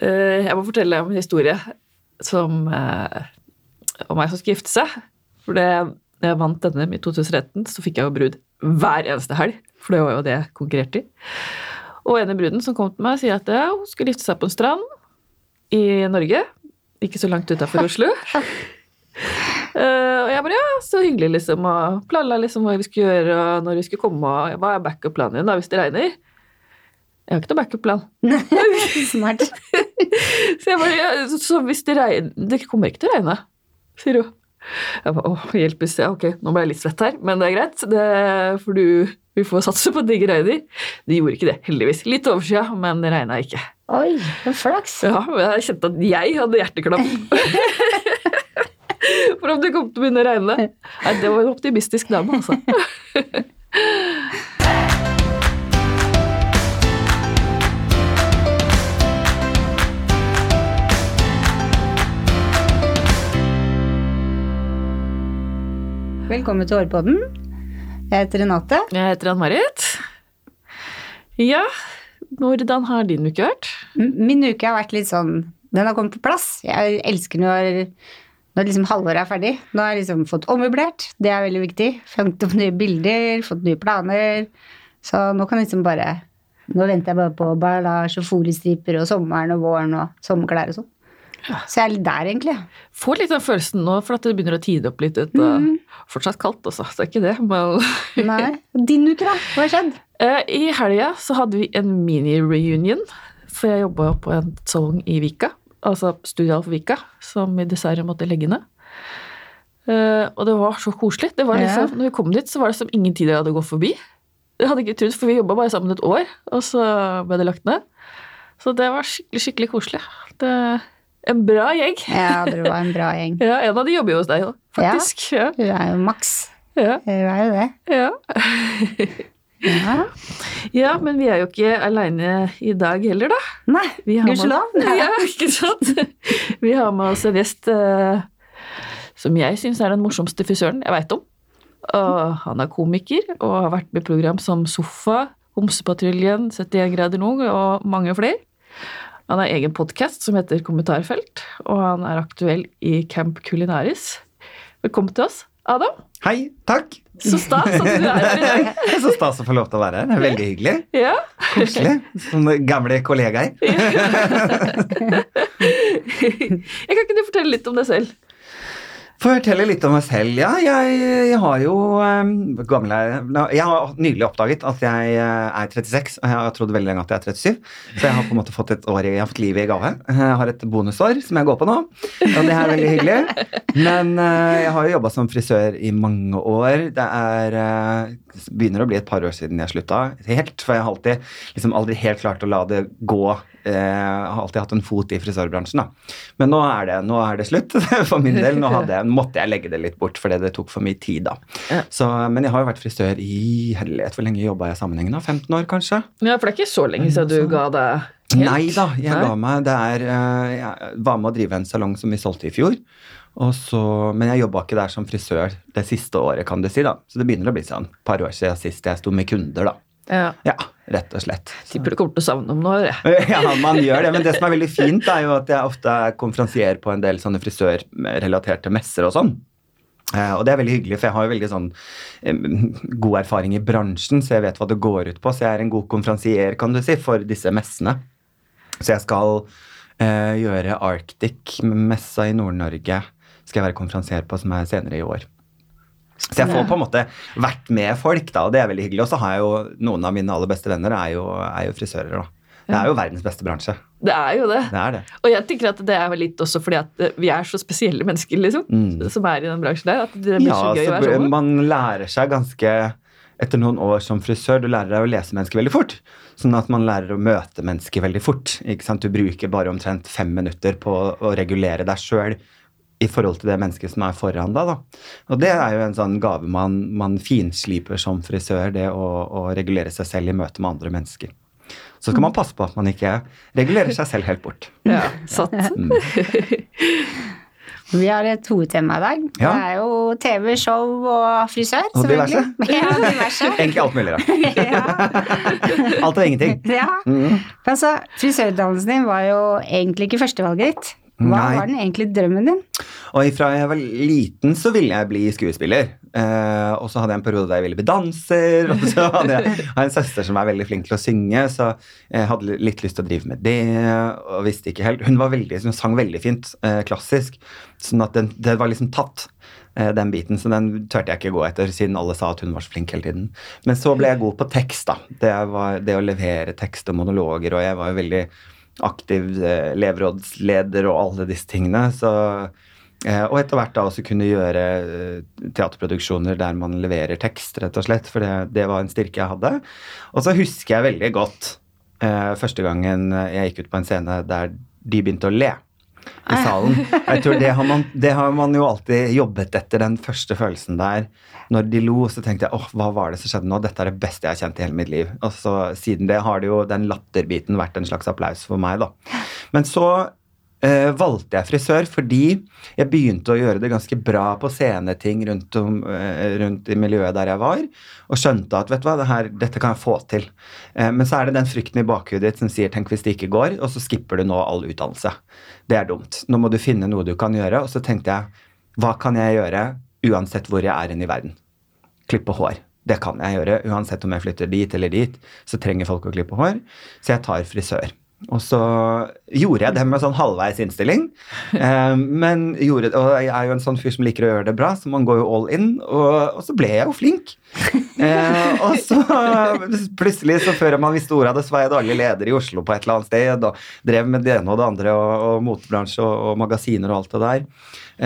Eh, Jeg må fortelle om en historie som, eh, om meg som skal gifte seg. For det, når jeg vant denne i 2013, så fikk jeg jo brud hver eneste helg. For det var jo det jeg konkurrerte i. Og ene bruden som kom til meg, sier at hun skulle gifte seg på en strand i Norge. Ikke så langt utafor Oslo. Eh, og jeg bare ja, så hyggelig, liksom. Og planla liksom hva vi skulle gjøre, og når vi skulle komme, og hva er backup-planen din da hvis det regner? Jeg har ikke noe backup-plan. Smart. Så bare, ja, så, hvis det regner Det kommer ikke til å regne, sier hun. Jeg bare, åh, hjelp hvis jeg ok, nå ble jeg litt svett her, men det er greit, det, for du, vi får satse på ikke regner. Det gjorde ikke det, heldigvis. Litt overskya, men det regna ikke. Oi, en flaks. Ja, men jeg kjente at jeg hadde hjerteklapp. For om det kom til å begynne å regne. Nei, det var en optimistisk dame, altså. Velkommen til Hårpodden. Jeg heter Renate. Jeg heter Ann-Marit. Ja, hvordan har din uke vært? Min uke har vært litt sånn Den har kommet på plass. Jeg elsker når, når liksom halvåret er ferdig. Nå har jeg liksom fått ommøblert. Det er veldig viktig. Funket opp nye bilder, fått nye planer. Så nå kan jeg liksom bare Nå venter jeg bare på ballasje og foliestriper og sommeren og våren og sommerklær og sånn. Så jeg er litt der, egentlig. Får litt den følelsen nå, for at det begynner å tide opp litt. Mm. Fortsatt kaldt, altså. Det er ikke det, men Nei. Din uke, da? Hva har skjedd? Eh, I helga så hadde vi en mini-reunion, for jeg jobba på en salong i Vika, altså Studial for Vika, som vi dessverre måtte legge ned. Uh, og det var så koselig. Det var liksom, Ja. Når vi kom dit, så var det som ingen tid jeg hadde gått forbi. Jeg hadde ikke trodd, for vi jobba bare sammen et år, og så ble det lagt ned. Så det var skikkelig, skikkelig koselig. Det En bra gjeng. Ja, dere var en bra gjeng. Ja, en av de jobber jo hos deg, faktisk. Ja. Du er jo maks. Ja. Du er jo det. ja. Ja. ja, men vi er jo ikke aleine i dag heller, da. Nei, gudskjelov. Ja, ikke sant? Vi har med oss en gjest uh, som jeg syns er den morsomste frisøren jeg veit om. Og han er komiker og har vært med i program som Sofa, Homsepatruljen, 71 grader nord og mange flere. Han har egen podkast som heter Kommentarfelt, og han er aktuell i Camp Culinaris. Velkommen til oss, Adam. Hei, takk. Så stas at du er her i dag. Så stas å få lov til å være her. Er veldig hyggelig. Ja. Koselig. Som gamle kollegaer. Jeg kan ikke du fortelle litt om deg selv? Fortelle litt om meg selv. Ja, jeg, jeg har jo um, gamle Jeg har nylig oppdaget at jeg eh, er 36, og jeg har trodd veldig lenge at jeg er 37. Så jeg har på en måte fått et år jeg har fått livet i gave. Jeg har et bonusår som jeg går på nå, og det er veldig hyggelig. Men uh, jeg har jo jobba som frisør i mange år. Det er uh, begynner å bli et par år siden jeg slutta helt, for jeg har alltid liksom aldri helt klart å la det gå. Eh, har alltid hatt en fot i frisørbransjen, da. Men nå er det, nå er det slutt for min del. Nå hadde måtte jeg legge det litt bort fordi det tok for mye tid, da. Så, men jeg har jo vært frisør i herlighet. Hvor lenge jobba jeg sammenhengende? 15 år, kanskje? Ja, for det er ikke så lenge siden du ga deg helt. Nei da, jeg Nei. ga meg. Det er, eh, jeg var med å drive en salong som vi solgte i fjor. Så, men jeg jobba ikke der som frisør det siste året, kan du si. da. Så det begynner å bli sånn et par år siden sist jeg sto med kunder, da. Ja. Ja, rett og slett. Tipper du kommer til å savne dem nå. Ja, man gjør det, men det som er veldig fint, er jo at jeg ofte er konferansier på en del sånne frisørrelaterte messer og sånn. Eh, og det er veldig hyggelig, for jeg har jo veldig sånn god erfaring i bransjen, så jeg vet hva det går ut på. Så jeg er en god konferansier, kan du si, for disse messene. Så jeg skal eh, gjøre Arctic-messa i Nord-Norge. Skal jeg være konferansier på, som er senere i år. Så jeg får på en måte vært med folk, da, og det er veldig hyggelig. Og så har jeg jo noen av mine aller beste venner er jo, er jo frisører, da. Det er jo verdens beste bransje. Det er jo det. Det er det. Og jeg tenker at det er litt også fordi at eh, vi er så spesielle mennesker, liksom, Mm. som er i den bransjen der. At det blir Ja, så gøy å så være sammen. man lærer seg ganske etter noen år som frisør, du lærer deg å lese mennesker veldig fort. Sånn at man lærer å møte mennesker veldig fort. Du bruker bare omtrent fem minutter på å regulere deg sjøl i forhold til det mennesket som er foran deg. Da. Og det er jo en sånn gave man, man finsliper som frisør, det å, å regulere seg selv i møte med andre mennesker. Så skal man passe på at man ikke regulerer seg selv helt bort. Ja, satt. Mm. Vi har et hovedtema i dag. Ja. Det er jo TV, show og frisør. Og diverse. Ja, diverse. Egentlig alt mulig, da. ja. Alt og ingenting. ja. Mm. Altså, frisørutdannelsen din var jo egentlig ikke førstevalget ditt. Hva Nei. var den egentlig drømmen din? Og fra jeg var liten så ville jeg bli skuespiller. Eh, og så hadde jeg en periode der jeg ville bli danser. Og så hadde jeg, jeg en søster som er veldig flink til å synge, så jeg hadde litt lyst til å drive med det. Og visste ikke helt. Hun var veldig, hun sang veldig fint, eh, klassisk, sånn at den, det var liksom tatt. eh, Den biten, så den turte jeg ikke gå etter, siden alle sa at hun var så flink hele tiden. Men så ble jeg god på tekst, da. Det, var, det å levere tekst og monologer, og jeg var jo veldig aktiv eh, elevrådsleder og alle disse tingene. Så, eh, og etter hvert da også kunne gjøre eh, teaterproduksjoner der man leverer tekst, rett og slett. For det, det var en styrke jeg hadde. Og så husker jeg veldig godt første gangen jeg gikk ut på en scene der de begynte å le. I salen. Jeg tror det har, man, det har man jo alltid jobbet etter, den første følelsen der. Når de lo, så tenkte jeg åh, hva var det som skjedde nå? Dette er det beste jeg har kjent i hele mitt liv. Og så siden det har det jo den latterbiten vært en slags applaus for meg, da. Men så eh, valgte jeg frisør fordi jeg begynte å gjøre det ganske bra på sceneting rundt, om, eh, rundt i miljøet der jeg var, og skjønte at vet du hva, det her, dette kan jeg få til. Eh, men så er det den frykten i bakhudet ditt som sier tenk hvis det ikke går, og så skipper du nå all utdannelse. Det er dumt. Nå må du finne noe du kan gjøre. Og så tenkte jeg hva kan jeg gjøre uansett hvor jeg er i verden? Klippe hår. Det kan jeg gjøre. Uansett om jeg flytter dit eller dit, så trenger folk å klippe hår. Så jeg tar frisør. Og så gjorde jeg det med sånn halvveis innstilling. Eh, men gjorde, og jeg er jo en sånn fyr som liker å gjøre det bra, så man går jo all in. Og, og så ble jeg jo flink. Eh, og så plutselig, så før man visste ordet av det, så var jeg daglig leder i Oslo på et eller annet sted. Og drev med det ene og det andre, og, og motebransje og, og magasiner og alt det der.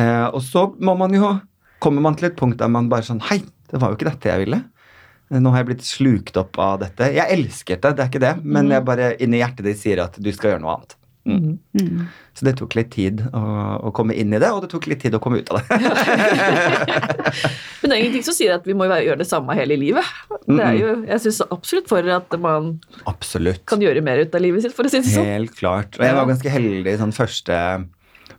Eh, og så må man jo Kommer man til et punkt der man bare sånn Hei, det var jo ikke dette jeg ville. Nå har jeg blitt slukt opp av dette. Jeg elsket det, det er ikke det, men jeg bare inni hjertet ditt sier at du skal gjøre noe annet. Mm. Mm. Så det tok litt tid å, å komme inn i det, og det tok litt tid å komme ut av det. Men det er ingenting som sier at vi må gjøre det samme hele livet. Det er jo, jeg syns absolutt for at man Absolutt. kan gjøre mer ut av livet sitt, for å si det sånn. Helt klart. Og jeg var ganske heldig. sånn første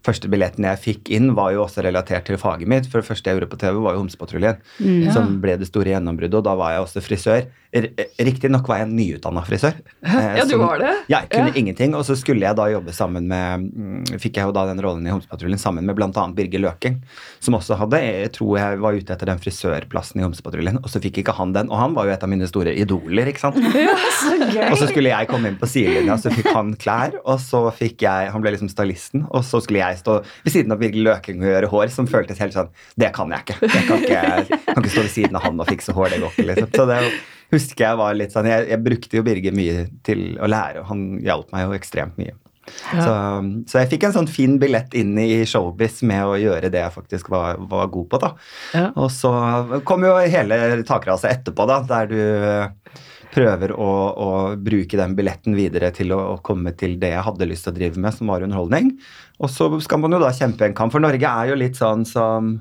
første billetten jeg fikk inn, var jo også relatert til faget mitt. For det første jeg gjorde på TV, var jo Homsepatruljen, Ja. som ble det store gjennombruddet. Og da var jeg også frisør. Riktignok var jeg en nyutdanna frisør. eh, Ja, du var det? Ja, jeg kunne Ja. ingenting. Og så skulle jeg da jobbe sammen med mm, Fikk jeg jo da den rollen i Homsepatruljen sammen med bl.a. Birger Løking, som også hadde Jeg tror jeg var ute etter den frisørplassen i Homsepatruljen, og så fikk ikke han den. Og han var jo et av mine store idoler, ikke sant. Ja, Så gøy! Og så skulle jeg komme inn på sidelinja, så fikk han klær, og så fikk jeg Han ble liksom stylisten, og så skulle jeg stå ved siden av Birger Løking og gjøre hår, som føltes helt sånn Det kan jeg ikke. Jeg kan ikke, kan ikke stå ved siden av han og fikse hår, det går ikke, liksom. Så det husker jeg var litt sånn Jeg, jeg brukte jo Birger mye til å lære, og han hjalp meg jo ekstremt mye. Ja. Så, så jeg fikk en sånn fin billett inn i showbiz med å gjøre det jeg faktisk var, var god på, da. Ja. Og så kom jo hele takraset etterpå, da, der du prøver å, å bruke den billetten videre til å, å komme til det jeg hadde lyst til å drive med, som var underholdning. Og så skal man jo da kjempe en kamp, for Norge er jo litt sånn som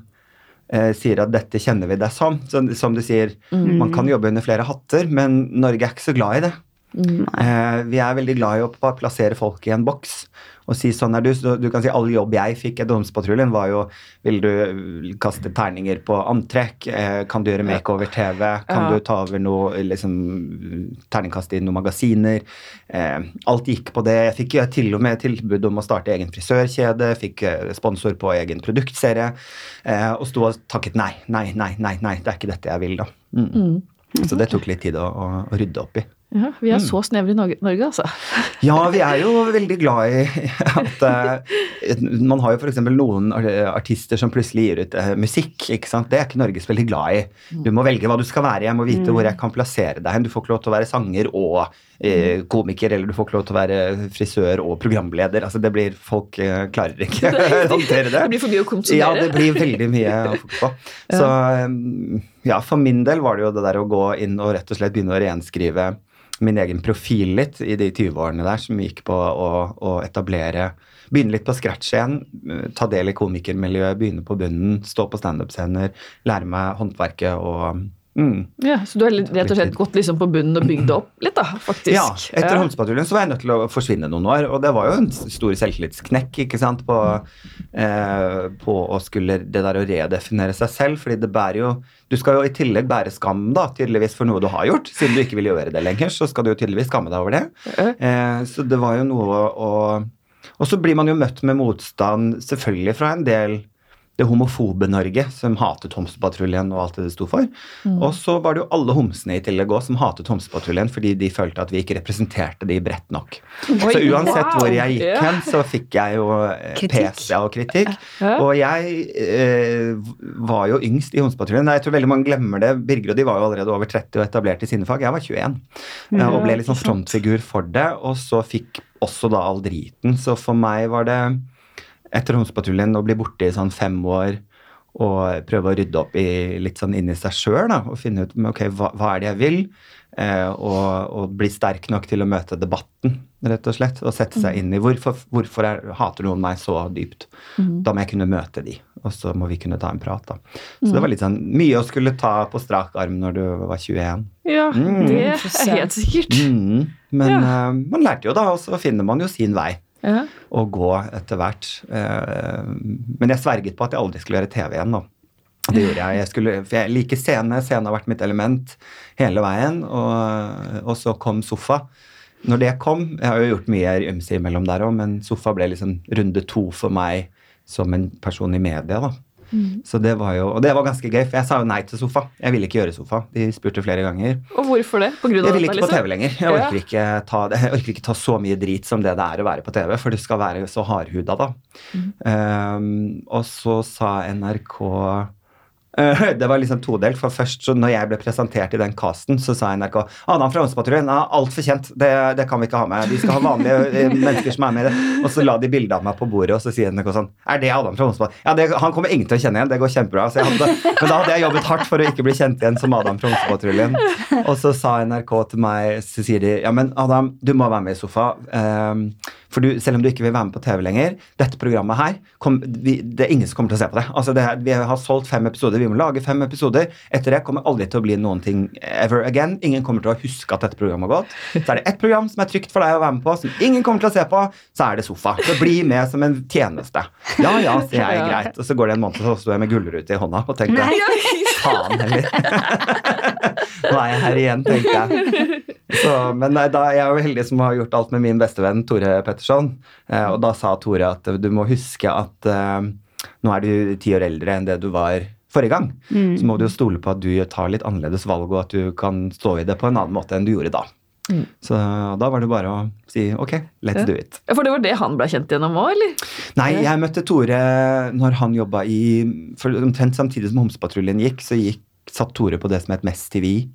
eh, sier at dette kjenner vi deg som. Så, som du sier, man kan jobbe under flere hatter, men Norge er ikke så glad i det. Mm. Eh, vi er veldig glad i å plassere folk i en boks og si sånn er du. Så du kan si all jobb jeg fikk i Domspatruljen, var jo vil du kaste terninger på antrekk? Eh, kan du gjøre makeover-TV? Kan Ja. du ta over noe liksom terningkast i noen magasiner? Eh, alt gikk på det. Jeg fikk jo til og med tilbud om å starte egen frisørkjede, fikk eh, sponsor på egen produktserie, eh, og sto og takket nei, nei, nei, nei, nei, det er ikke dette jeg vil, da. Mm. Mm. Så det tok litt tid å, å rydde opp i. Ja, vi er så snevre i Norge, altså. Ja, vi er jo veldig glad i at uh, Man har jo f.eks. noen artister som plutselig gir ut uh, musikk. ikke sant? Det er ikke Norge så veldig glad i. Du må velge hva du skal være. Jeg må vite hvor jeg kan plassere deg hen. Du får ikke lov til å være sanger og uh, komiker, eller du får ikke lov til å være frisør og programleder. Altså, det blir Folk klarer ikke å håndtere det. Det blir for mye å Ja, det blir veldig mye å fokusere på. Så um, ja, for min del var det jo det der å gå inn og rett og slett begynne å renskrive min egen profil litt i de 20-årene der, som gikk på å, å etablere Begynne litt på scratch igjen, ta del i komikermiljøet, begynne på bunnen, stå på standup-scener, lære meg håndverket og Mm. Ja, så du har rett og slett gått liksom på bunnen og bygd det opp litt, da, faktisk. Ja, etter Ja. Holmspatruljen så var jeg nødt til å forsvinne noen år, og det var jo en stor selvtillitsknekk ikke sant, på, eh, på å skulle det der å redefinere seg selv, fordi det bærer jo Du skal jo i tillegg bære skam, da, tydeligvis, for noe du har gjort. Siden du ikke vil gjøre det lenger, så skal du jo tydeligvis skamme deg over det. Eh, så det var jo noe å Og så blir man jo møtt med motstand, selvfølgelig fra en del det homofobe Norge, som hatet Homsepatruljen og alt det det sto for. Og så var det jo alle homsene i tillegg òg som hatet Homsepatruljen fordi de følte at vi ikke representerte de bredt nok. Oi, så uansett wow. hvor jeg gikk Ja. hen, så fikk jeg jo eh, ja, og kritikk. Ja. Og jeg eh, var jo yngst i Homsepatruljen. Jeg tror veldig mange glemmer det. Birger og de var jo allerede over 30 og etablert i sine fag. Jeg var 21 eh, og ble litt sånn frontfigur for det. Og så fikk også da all driten. Så for meg var det etter Homsepatruljen og bli borte i sånn fem år og prøve å rydde opp i litt sånn inni seg sjøl og finne ut ok, hva, hva er det jeg vil, eh, og, og bli sterk nok til å møte debatten, rett og slett, og sette seg inn i hvorfor, hvorfor er, hater noen meg så dypt. Da må jeg kunne møte de, og så må vi kunne ta en prat. da. Så det var litt sånn mye å skulle ta på strak arm når du var 21. Ja, Mm. det er helt sikkert. Mm. Men Ja. uh, man lærte jo da, og så finner man jo sin vei Ja. å gå etter hvert. Eh, men jeg sverget på at jeg aldri skulle gjøre TV igjen, da. Det gjorde jeg. jeg skulle, for jeg liker scene. Scene har vært mitt element hele veien. Og, og så kom Sofa. Når det kom Jeg har jo gjort mye ymse imellom der òg, men Sofa ble liksom runde to for meg som en person i media, da. Så det var jo, Og det var ganske gøy, for jeg sa jo nei til Sofa. Jeg ville ikke gjøre Sofa. De spurte flere ganger. Og hvorfor det? På grunn av Jeg ville ikke på liksom? TV lenger. Jeg orker, ikke ta, jeg orker ikke ta så mye drit som det det er å være på TV, for du skal være så hardhuda da. Mm. Um, og så sa NRK det var liksom todelt, for først så når jeg ble presentert i den casten, så sa NRK Adam fra Ungdomspatruljen er altfor kjent, det, det kan vi ikke ha med. Vi skal ha vanlige eh, mennesker som er med i det. Og så la de bilde av meg på bordet, og så sier NRK sånn Er det Adam fra Ungdomspatruljen? Ja, det, han kommer ingen til å kjenne igjen, det går kjempebra. Så jeg hadde, men da hadde jeg jobbet hardt for å ikke bli kjent igjen som Adam fra Ungdomspatruljen. Og så sa NRK til meg, så sier de Ja, men Adam, du må være med i sofa. Um, for du, selv om du ikke vil være med på TV lenger, dette programmet her kom, vi, Det er ingen som kommer til å se på det. Altså det her, vi har solgt fem episoder, vi må lage fem episoder. Etter det kommer aldri til å bli noen ting ever again. Ingen kommer til å huske at dette programmet har gått. Så er det ett program som er trygt for deg å være med på, som ingen kommer til å se på, så er det Sofa. Så bli med som en tjeneste. Ja ja, sier jeg, greit. Og så går det en måned, og så står jeg med gullrute i hånda og tenker faen heller. Nå er jeg her igjen, tenkte jeg. Så, men nei, da, jeg er jo heldig som har gjort alt med min bestevenn Tore Petterson. Eh, og da sa Tore at du må huske at eh, nå er du ti år eldre enn det du var forrige gang. Så må du jo stole på at du tar litt annerledes valg, og at du kan stå i det på en annen måte enn du gjorde da. Så da var det bare å si ok, let's Ja. do it. Ja, For det var det han ble kjent gjennom òg, eller? Nei, jeg møtte Tore når han jobba i for Omtrent samtidig som Homsepatruljen gikk, så gikk, satt Tore på det som het Mest TV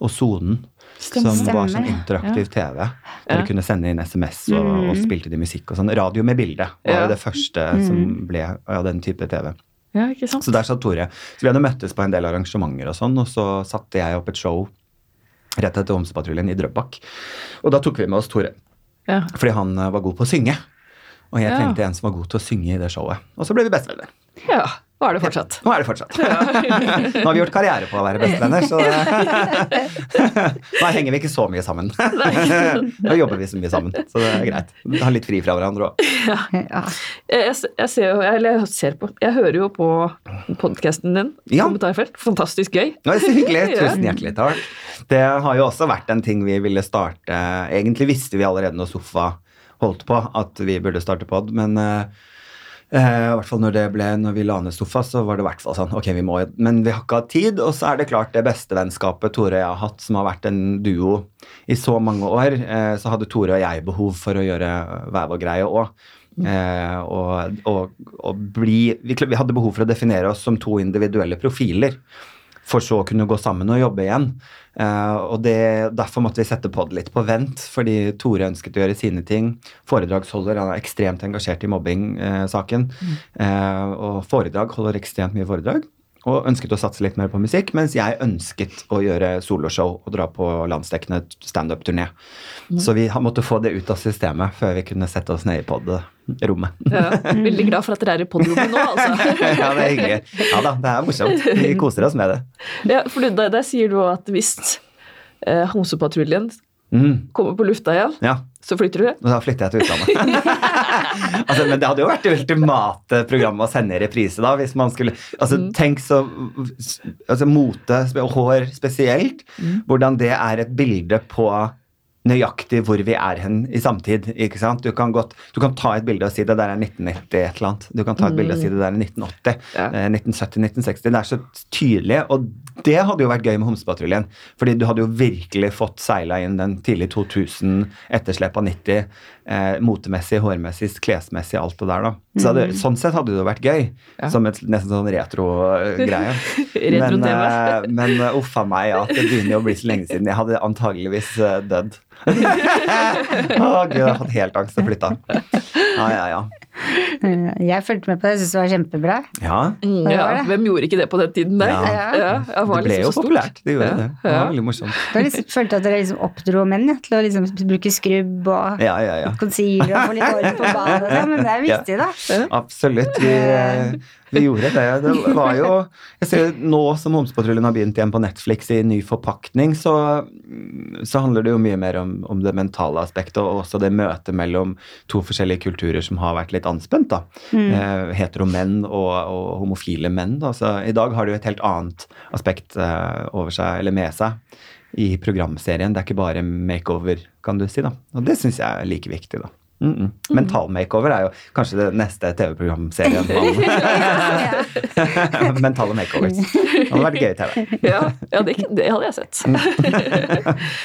og Sonen. Som var sånn interaktiv TV. Der Ja. du kunne sende inn SMS, og, og spilte de musikk og sånn. Radio med bilde var Ja. det første som ble av den type TV. Ja? Så der satt Tore. Så vi hadde møttes på en del arrangementer og sånn, og så satte jeg opp et show rett etter Homsepatruljen i Drøbak. Og da tok vi med oss Tore, Ja. fordi han eh, var god på å synge. Og jeg Ja. trengte en som var god til å synge i det showet. Og så ble vi bestevenner. ja. Var det fortsatt? Nå er det fortsatt. Nå har vi gjort karriere på å være bestevenner, så Nå henger vi ikke så mye sammen. Nå jobber vi så mye sammen, så det er greit. Vi har litt fri fra hverandre òg. Ja. Jeg, jeg, jeg ser jo, eller jeg ser på Jeg hører jo på podkasten din, Ja. Kommentarfelt. Fantastisk gøy. Nå, er så hyggelig. Tusen hjertelig takk. Det har jo også vært en ting vi ville starte Egentlig visste vi allerede når Sofa holdt på at vi burde starte pod, men eh, eh, i hvert fall når det ble, når vi la ned Sofa, så var det i hvert fall sånn Ok, vi må Men vi har ikke hatt tid. Og så er det klart det bestevennskapet Tore og jeg har hatt, som har vært en duo i så mange år, eh, så hadde Tore og jeg behov for å gjøre hver vår greie òg. Eh, og, og, og bli vi, vi hadde behov for å definere oss som to individuelle profiler for så å kunne gå sammen og jobbe igjen. Eh, og det, Derfor måtte vi sette pod litt på vent, fordi Tore ønsket å gjøre sine ting. Foredragsholder, han er ekstremt engasjert i mobbing-saken. Eh, og foredrag holder ekstremt mye foredrag. Og ønsket å satse litt mer på musikk, mens jeg ønsket å gjøre soloshow og dra på landsdekkende standup-turné. Så vi måtte få det ut av systemet før vi kunne sette oss ned i pod rommet. Ja. Veldig glad for at dere er i podrommet nå, altså. ja, det er hyggelig. Ja da, det er morsomt. Vi koser oss med det. Ja, for du, der, der sier du at hvis eh, Homsepatruljen Mm, kommer på lufta igjen, ja, så flytter du? og da flytter jeg til utlandet. altså, men det hadde jo vært det ultimate programmet å sende i reprise, da. Hvis man skulle Altså, tenk så Altså, mote og hår spesielt. Hvordan det er et bilde på nøyaktig hvor vi er hen i samtid. ikke sant? Du kan, godt, du kan ta et bilde og si det der er 1990 et eller annet. Du kan ta et bilde og si det der er 1980. Ja. eh, 1970, 1960. Det er så tydelig. Og det hadde jo vært gøy med Homsepatruljen. fordi du hadde jo virkelig fått seila inn den tidlig 2000, etterslep av 90. Eh, motemessig, hårmessig, klesmessig, alt det der. da. Så hadde, Sånn sett hadde det jo vært gøy. Ja. Som et nesten sånn retro-greie. Retro-TV. men eh, men uh, uff a meg, ja. Det begynner å bli så lenge siden. Jeg hadde antageligvis eh, dødd. Å gud, jeg har hatt helt angst og flytta. Ja, ja, ja. Eh, Jeg fulgte med på det, jeg syntes det var kjempebra. Ja, Mm, ja, hvem gjorde ikke det på den tiden der? Ja. Ja. var det ble liksom jo populært. Det gjorde Ja, det. Det ja. var veldig morsomt. Jeg liksom, følte at dere liksom oppdro menn ja, til å liksom bruke skrubb og Ja, ja, ja. concealer og få litt hår på badet. sånn, Men det er viktig, da. Absolutt. Vi, vi gjorde det. Det var jo Jeg ser nå som Homsepatruljen har begynt igjen på Netflix i ny forpakning, så, så handler det jo mye mer om, om det mentale aspektet, og også det møtet mellom to forskjellige kulturer som har vært litt anspent. da. Eh, heteromenn og, og homofile menn. Da. Så I dag har det jo et helt annet aspekt eh, over seg, eller med seg, i programserien. Det er ikke bare makeover, kan du si. da. Og det syns jeg er like viktig. da. Mm -mm. Mental makeover er jo kanskje det neste TV-programserien. man- Mentale makeovers. Det hadde vært gøy i TV. Ja, ja det, det hadde jeg sett. Mm.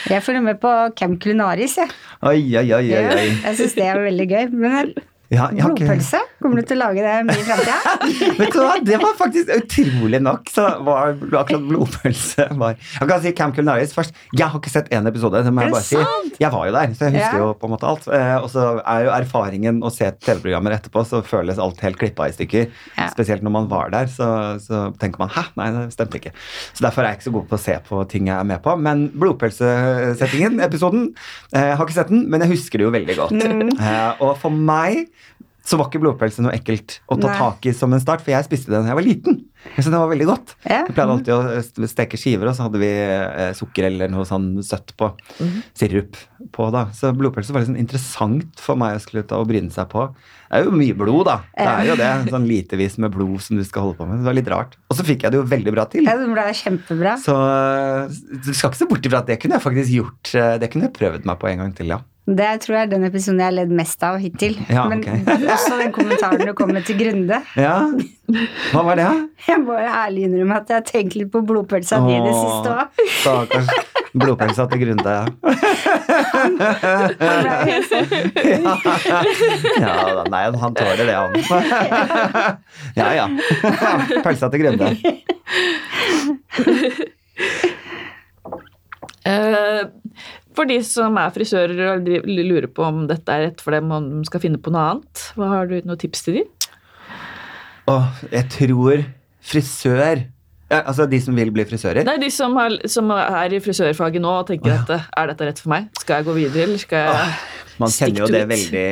Jeg følger med på Camp Culinaris, jeg. Oi, oi, oi, oi, oi. Jeg syns det er veldig gøy. Men Ja, blodpølse, kommer du til å lage det mye i framtida? Vet du hva, det var faktisk utrolig nok. Så var akkurat blodpølse var Jeg kan si Camp Culinaris først. Jeg har ikke sett én episode. Det må jeg bare si. Jeg var jo der, så jeg husker Ja. jo på en måte alt. Eh, og så er jo erfaringen å se TV-programmer etterpå, så føles alt helt klippa i stykker. Ja. Spesielt når man var der, så, så tenker man hæ, nei, det stemte ikke. Så derfor er jeg ikke så god på å se på ting jeg er med på. Men blodpølsesettingen, episoden, eh, jeg har ikke sett den, men jeg husker det jo veldig godt. Mm. Eh, og for meg så var ikke blodpølse noe ekkelt å ta Nei. tak i som en start, for jeg spiste det da jeg var liten. Så det var veldig godt. Ja. Vi pleide alltid å steke skiver, og så hadde vi eh, sukker eller noe sånn søtt på. Sirup på, da. Så blodpølse var sånn interessant for meg å skulle ta og bryne seg på. Det er jo mye blod, da. Det er jo det. Sånn litevis med blod som du skal holde på med. Det var litt rart. Og så fikk jeg det jo veldig bra til. Ja, det ble kjempebra. Så eh, du skal ikke se bort ifra at det kunne jeg faktisk gjort. eh, Det kunne jeg prøvd meg på en gang til, ja. Det tror jeg er den episoden jeg har ledd mest av hittil. Ja, Men okay. også den kommentaren du kom med til Grunde. Ja, Hva var det? da? Jeg må ærlig innrømme at jeg har tenkt litt på blodpølsa di i det siste òg. Stakkars blodpølsa til Grunde. ja. ja da, nei, han tåler det, han. ja ja. Pølsa til Grunde. Eh, For de som er frisører og lurer på om dette er rett for dem, om de skal finne på noe annet, hva har du noen tips til dem? Åh, jeg tror frisør ja, Altså de som vil bli frisører? Nei, de som, har, som er i frisørfaget nå og tenker at er dette rett for meg? Skal jeg gå videre, eller skal jeg Man kjenner jo det veldig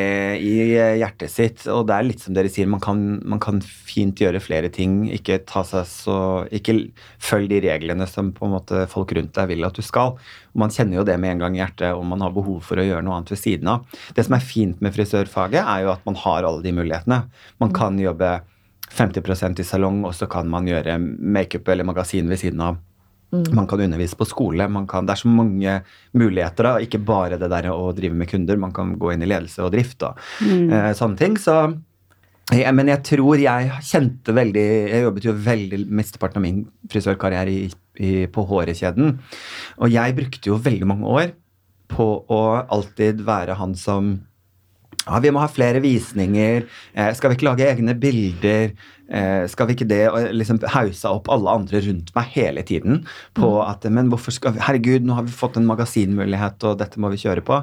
i hjertet sitt, og det er litt som dere sier, man kan, man kan fint gjøre flere ting. Ikke ta seg så Ikke følg de reglene som på en måte folk rundt deg vil at du skal. Og man kjenner jo det med en gang i hjertet om man har behov for å gjøre noe annet ved siden av. Det som er fint med frisørfaget, er jo at man har alle de mulighetene. Man kan jobbe 50% i salong, og så kan man gjøre makeup eller magasin ved siden av. Man kan undervise på skole. Man kan, det er så mange muligheter. da, Ikke bare det der å drive med kunder. Man kan gå inn i ledelse og drift og eh, sånne ting. Så, ja, men jeg tror jeg kjente veldig Jeg jobbet jo veldig mesteparten av min frisørkarriere i, i, på Hårekjeden. Og jeg brukte jo veldig mange år på å alltid være han som ja, vi må ha flere visninger. Eh, skal vi ikke lage egne bilder? Eh, skal vi ikke det? Og liksom hausa opp alle andre rundt meg hele tiden på at Men hvorfor skal vi Herregud, nå har vi fått en magasinmulighet, og dette må vi kjøre på.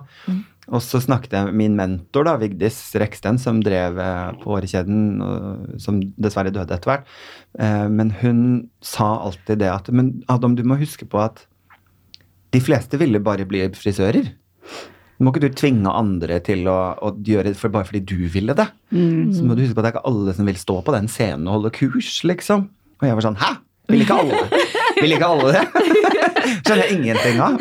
Og så snakket jeg med min mentor, da, Vigdis Reksten, som drev eh, på Årekjeden, som dessverre døde etter hvert. Eh, men hun sa alltid det at Men Adam, du må huske på at de fleste ville bare bli frisører. Må ikke du tvinge andre til å, å gjøre det for, bare fordi du ville det. Så må du huske på at det er ikke alle som vil stå på den scenen og holde kurs, liksom. Og jeg var sånn Hæ? Vil ikke alle? Vil ikke alle det? Skjønner jeg ingenting av.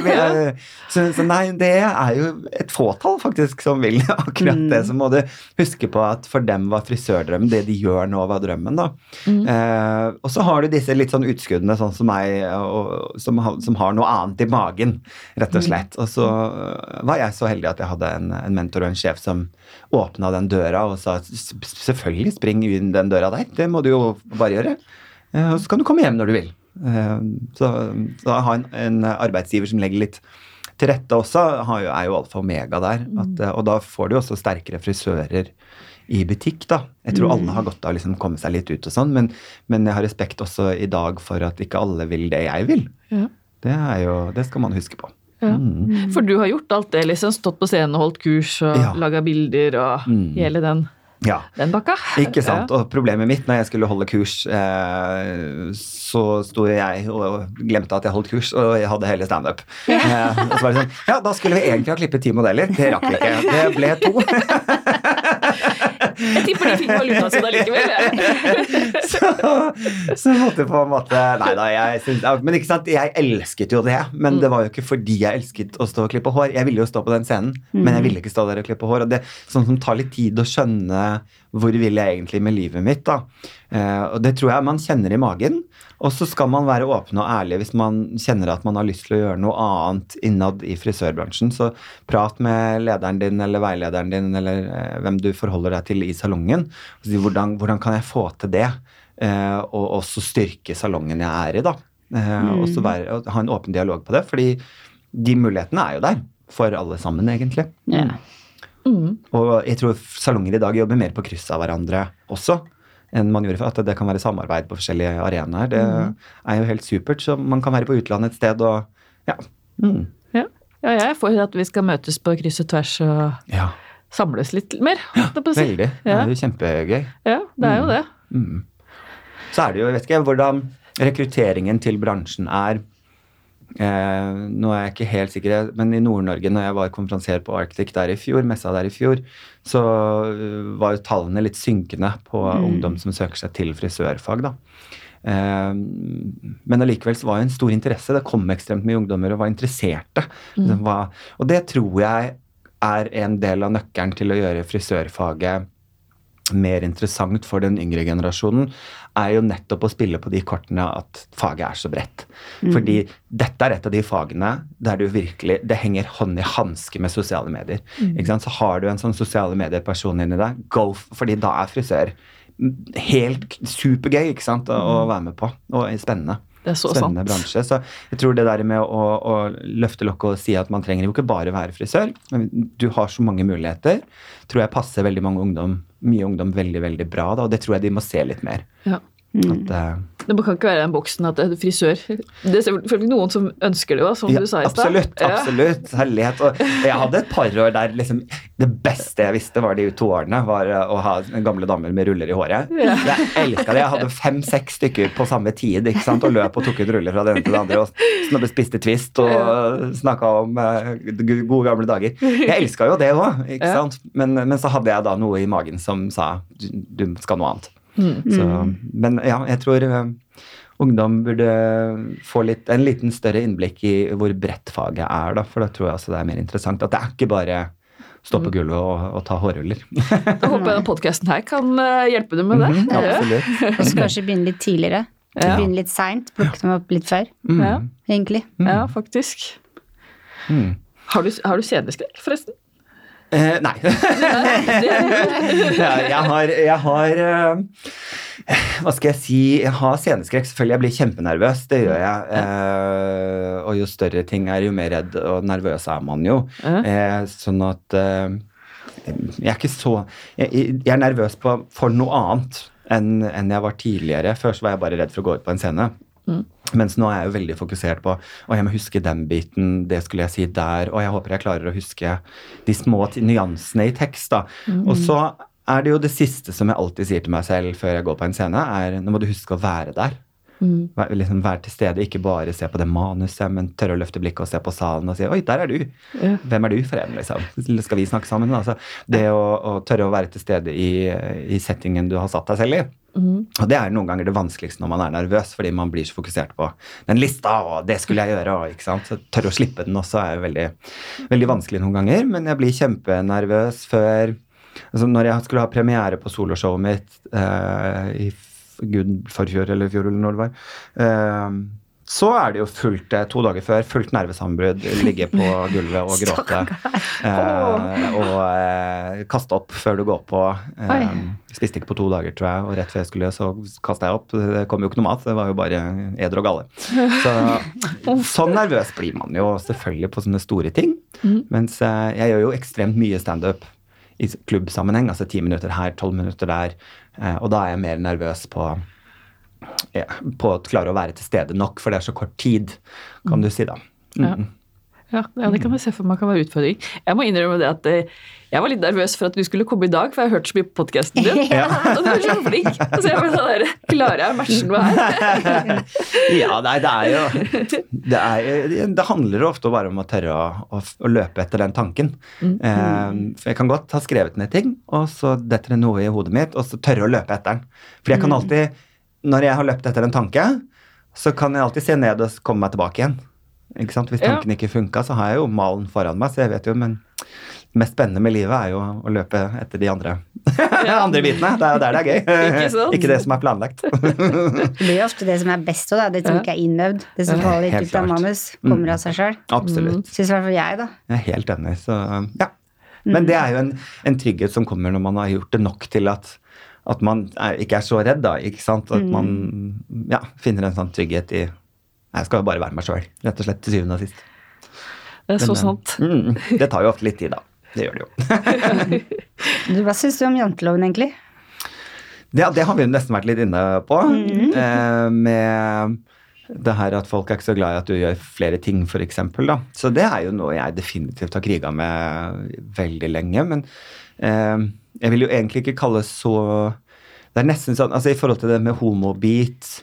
Så, så nei, det er jo et fåtall faktisk som vil akkurat det. Så må du huske på at for dem var frisørdrømmen det de gjør nå, var drømmen, da. Eh, og så har du disse litt sånn utskuddene, sånn som meg, og, som, som har noe annet i magen, rett og slett. Og så var jeg så heldig at jeg hadde en, en mentor og en sjef som åpna den døra og sa selvfølgelig spring inn den døra der, det må du jo bare gjøre. Eh, og så kan du komme hjem når du vil. Eh, så, så ha en, en arbeidsgiver som legger litt til rette også, har jo, er jo alfa og omega der. At, eh, og da får du jo også sterkere frisører i butikk, da. Jeg tror alle har godt av å liksom komme seg litt ut og sånn, men, men jeg har respekt også i dag for at ikke alle vil det jeg vil. Ja. Det, er jo, det skal man huske på. Ja. Mm. For du har gjort alt det, liksom. Stått på scenen og holdt kurs og Ja. laga bilder og Mm. hele den, Ja. den bakka. Ikke sant? Og problemet mitt når jeg skulle holde kurs, eh, så sto jeg og glemte at jeg holdt kurs, og jeg hadde hele standup. Eh, og så var det sånn Ja, da skulle vi egentlig ha klippet ti modeller. Det rakk vi ikke. Det ble to. Jeg tipper de fikk valuta sin allikevel. så, så måtte på en måte Nei da, jeg syns Men ikke sant, jeg elsket jo det. Men det var jo ikke fordi jeg elsket å stå og klippe hår. Jeg ville jo stå på den scenen, men jeg ville ikke stå der og klippe hår. Og det sånn som tar litt tid å skjønne hvor vil jeg egentlig med livet mitt, da. Eh, og det tror jeg man kjenner i magen. Og så skal man være åpen og ærlig hvis man kjenner at man har lyst til å gjøre noe annet innad i frisørbransjen. Så prat med lederen din eller veilederen din eller eh, hvem du forholder deg til i salongen. Og si hvordan, hvordan kan jeg få til det? Eh, og også styrke salongen jeg er i, da. Mm. og så være, og ha en åpen dialog på det. Fordi de mulighetene er jo der for alle sammen, egentlig. Ja. Mm. Og jeg tror salonger i dag jobber mer på kryss av hverandre også enn man gjorde før. At det kan være samarbeid på forskjellige arenaer. Det er jo helt supert. Så man kan være på utlandet et sted og ja. Mm. Ja. ja, jeg er for at vi skal møtes på kryss og tvers og ja. samles litt mer. Ja. Veldig. Det er jo kjempegøy. ja, det er jo det. Mm. Så er det jo, jeg vet ikke hvordan rekrutteringen til bransjen er. Eh, nå er jeg ikke helt sikker, men i Nord-Norge, når jeg var konferansier på Arctic der i fjor, messa der i fjor, så øh, var jo tallene litt synkende på ungdom som søker seg til frisørfag, da. Eh, men allikevel så var det en stor interesse. Det kom ekstremt mye ungdommer og var interesserte. Hva, og det tror jeg er en del av nøkkelen til å gjøre frisørfaget mer interessant for den yngre generasjonen, er jo nettopp å spille på de kortene at faget er så bredt. Fordi dette er et av de fagene der du virkelig Det henger hånd i hanske med sosiale medier. Ikke sant? Så har du en sånn sosiale medier-person inni deg, go, fordi da er frisør helt supergøy ikke sant, å, å være med på. Og spennende. Det er så Spennende sant. bransje. Så jeg tror det der med å, å løfte lokket og si at man trenger jo ikke bare være frisør, men du har så mange muligheter, tror jeg passer veldig mange ungdom, mye ungdom veldig, veldig bra. Da, og det tror jeg de må se litt mer. Ja. At, eh, Det kan ikke være den boksen at det er frisør. Det er selvfølgelig noen som ønsker det òg, som ja, du sa i stad. absolutt. Absolutt, Herlighet. Og jeg hadde et par år der liksom, det beste jeg visste var de to årene, var eh, å ha gamle damer med ruller i håret. Ja. Jeg elska det. Jeg hadde fem-seks stykker på samme tid ikke sant? og løp og tok ut ruller fra det ene til det andre. Og snabbe spiste Twist og snakka om eh, gode gamle dager. Jeg elska jo det òg, ikke sant. Men, men så hadde jeg da noe i magen som sa du, du skal noe annet. Mm. Så, men ja, jeg tror eh, ungdom burde få litt, en liten større innblikk i hvor bredt faget er, da, for da tror jeg altså det er mer interessant. At det er ikke bare stå Mm. på gulvet og, og ta hårruller. Da håper jeg podkasten her kan eh, hjelpe dem med det. Mm, Ja. absolutt. Og så kanskje begynne litt tidligere. Ja. Begynne litt seint. Plukke dem opp litt før, Mm. Ja. egentlig. ja, faktisk. Mm. Har du, har du sceneskrekk, forresten? Eh, nei. jeg har, jeg har eh, Hva skal jeg si? Jeg har sceneskrekk. Selvfølgelig, jeg blir kjempenervøs. Det gjør jeg. Eh, og jo større ting er, jo mer redd og nervøs er man jo. Eh, sånn at eh, Jeg er ikke så Jeg, jeg er nervøs på, for noe annet enn enn jeg var tidligere. Før så var jeg bare redd for å gå ut på en scene. Mens nå er jeg jo veldig fokusert på å jeg må huske den biten, det skulle jeg si der, og jeg håper jeg klarer å huske de små nyansene i tekst. da. Og så er det jo det siste som jeg alltid sier til meg selv før jeg går på en scene, er nå må du huske å være der. Mm. Vær, liksom være til stede, ikke bare se på det manuset, men tørre å løfte blikket og se på salen og si 'oi, der er du'. Ja. Hvem er du for en, liksom? Skal vi snakke sammen? Altså, det å, å tørre å være til stede i, i settingen du har satt deg selv i. Mm. Og det er noen ganger det vanskeligste når man er nervøs, fordi man blir så fokusert på den lista, og det skulle jeg gjøre, og ikke sant. Så tørre å slippe den også er jo veldig, veldig vanskelig noen ganger, men jeg blir kjempenervøs før altså Når jeg skulle ha premiere på soloshowet mitt eh, i gud forfjor eller fjor eller når det var, eh, så er det jo fullt eh, to dager før, fullt nervesammenbrudd, ligge på gulvet og gråte. Eh, og eh, kaste opp før du går på. Eh, spiste ikke på to dager, tror jeg, og rett før jeg skulle, så kasta jeg opp. Det kom jo ikke noe mat, det var jo bare eder og galle. Så sånn nervøs blir man jo selvfølgelig på sånne store ting. Mhm. Mens eh, jeg gjør jo ekstremt mye standup i klubbsammenheng, altså ti minutter her, tolv minutter der, og da er jeg mer nervøs på ja, på å klare å være til stede nok, for det er så kort tid, kan du si da. Mm. Ja, ja, det kan jeg se for meg kan være utfordring. Jeg må innrømme det at eh, jeg var litt nervøs for at du skulle komme i dag, for jeg har hørt så mye på podkasten din. Og du er så flink. Så jeg bare sånn der, Klarer jeg å matche noe her? Ja, nei, det er jo det, er, det handler ofte bare om å tørre å, å, løpe etter den tanken. Eh, for jeg kan godt ha skrevet ned ting, og så detter det noe i hodet mitt, og så tørre å løpe etter den. For jeg kan alltid, når jeg har løpt etter en tanke, så kan jeg alltid se ned og komme meg tilbake igjen. Ikke sant? Hvis Ja. tanken ikke funka, så har jeg jo malen foran meg, så jeg vet jo, men det mest spennende med livet er jo å løpe etter de andre, andre bitene. Det er jo der det er gøy. Ikke ikke det som er planlagt. Det blir jo ofte det som er best òg. Det som Ja. ikke er innøvd. Det som faller litt ut av manus, kommer av seg sjøl. Absolutt. Syns i hvert fall jeg, da. Jeg er helt enig. Så ja. Men det er jo en, en trygghet som kommer når man har gjort det nok til at, at man er, ikke er så redd, da. ikke sant? At man ja, finner en sånn trygghet i Jeg skal jo bare være meg sjøl, rett og slett, til syvende og sist. Det er så Men, sant. Mm, det tar jo ofte litt tid, da. Det gjør det jo. Du, hva syns du om janteloven, egentlig? Ja, det har vi nesten vært litt inne på. Eh, med det her at folk er ikke så glad i at du gjør flere ting, f.eks. Så det er jo noe jeg definitivt har kriga med veldig lenge. Men eh, jeg vil jo egentlig ikke kalle så Det er nesten sånn altså I forhold til det med homobit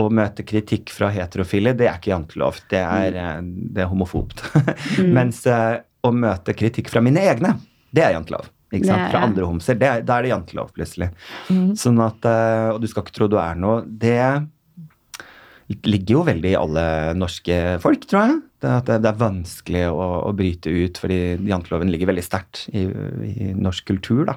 å møte kritikk fra heterofile, det er ikke jantelov. Det er, eh, det er homofobt. Mens eh, å møte kritikk fra mine egne, det er jantelov. Ikke sant? er- Fra andre homser. Det er, da er det jantelov, plutselig. Sånn at, eh, Og du skal ikke tro du er noe. Det ligger jo veldig i alle norske folk, tror jeg. Det, det, det er vanskelig å, å bryte ut, fordi janteloven ligger veldig sterkt i, i norsk kultur. da.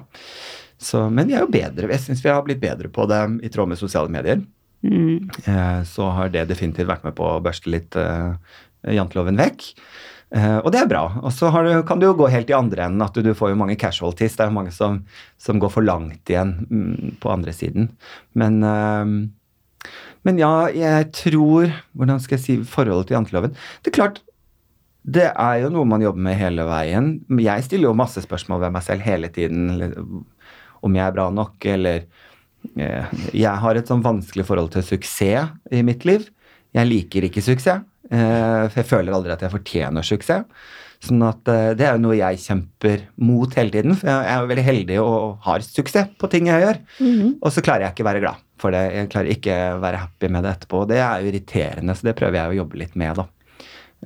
Så, men vi er jo bedre. Jeg syns vi har blitt bedre på det i tråd med sosiale medier. Mm. Eh, så har det definitivt vært med på å børste litt eh, janteloven vekk. Uh, og det er bra. Og så du, kan du jo gå helt i andre enden, at du, du får jo mange casualties. Det er jo mange som, som går for langt igjen mm, på andre siden. Men, uh, men ja, jeg tror Hvordan skal jeg si forholdet til janteloven? Det er klart, det er jo noe man jobber med hele veien. Jeg stiller jo masse spørsmål ved meg selv hele tiden. Eller, om jeg er bra nok, eller Jeg har et sånn vanskelig forhold til suksess i mitt liv. Jeg liker ikke suksess. eh, For jeg føler aldri at jeg fortjener suksess. Sånn at eh, det er jo noe jeg kjemper mot hele tiden. For jeg er jo veldig heldig og har suksess på ting jeg gjør. Og så klarer jeg ikke å være glad for det. Jeg klarer ikke å være happy med det etterpå. Og det er jo irriterende, så det prøver jeg å jobbe litt med, da.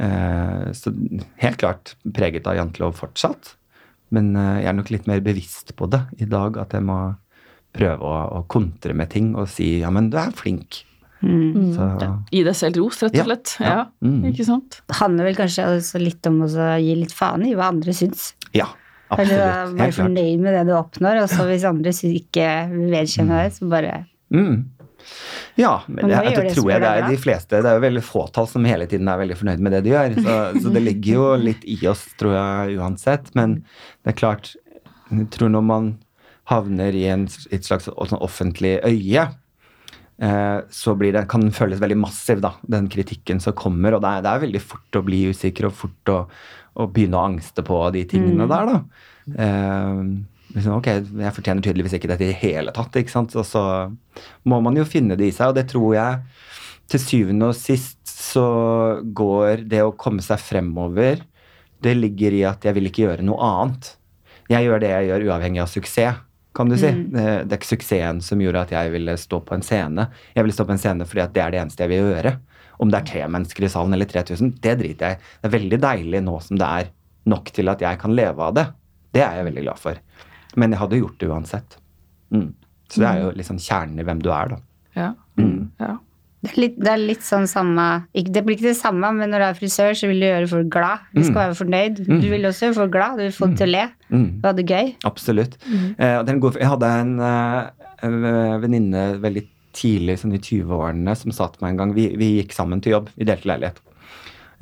Eh, Så helt klart preget av jantelov fortsatt. Men eh, jeg er nok litt mer bevisst på det i dag, at jeg må prøve å, å kontre med ting og si ja, men du er flink. Mm. Så Gi deg selv ros, rett og slett. ja. Ja, Mm. Ikke sant? Det handler vel kanskje også litt om å gi litt faen i hva andre syns. ja, Eller absolutt. være Helt klart. fornøyd med det du oppnår, og så hvis andre ikke vil vedkjenne det, så bare Mm. Ja, men det, det det tror jeg det er de fleste. Det er jo veldig fåtall som hele tiden er veldig fornøyd med det de gjør. Så, så det ligger jo litt i oss, tror jeg, uansett. Men det er klart, jeg tror når man havner i en, et slags sånn offentlig øye, eh, så blir det, kan den føles veldig massiv, da, den kritikken som kommer. Og det er, det er veldig fort å bli usikker og fort å, å begynne å angste på de tingene der, da. Eh, liksom, ok, jeg fortjener tydeligvis ikke dette i det hele tatt, ikke sant. Og så må man jo finne det i seg, og det tror jeg til syvende og sist så går det å komme seg fremover Det ligger i at jeg vil ikke gjøre noe annet. Jeg gjør det jeg gjør uavhengig av suksess. Kan du si. Det, det er ikke suksessen som gjorde at jeg ville stå på en scene. Jeg ville stå på en scene fordi at det er det eneste jeg vil gjøre. Om det er tre mennesker i salen eller 3000, det driter jeg i. Det er veldig deilig nå som det er nok til at jeg kan leve av det. Det er jeg veldig glad for. Men jeg hadde gjort det uansett. Mm. Så det er jo liksom kjernen i hvem du er, da. Ja. Mm. ja. Det er, litt, det er litt sånn samme Det blir ikke det samme, men når du er frisør, så vil du gjøre folk glad. Du skal være fornøyd. Du vil også gjøre folk glad. Du vil få dem til å le. Mm. Og ha det gøy. Absolutt. Eh, jeg hadde en uh, venninne veldig tidlig, sånn i 20-årene, som sa til meg en gang vi, vi gikk sammen til jobb. Vi delte leilighet.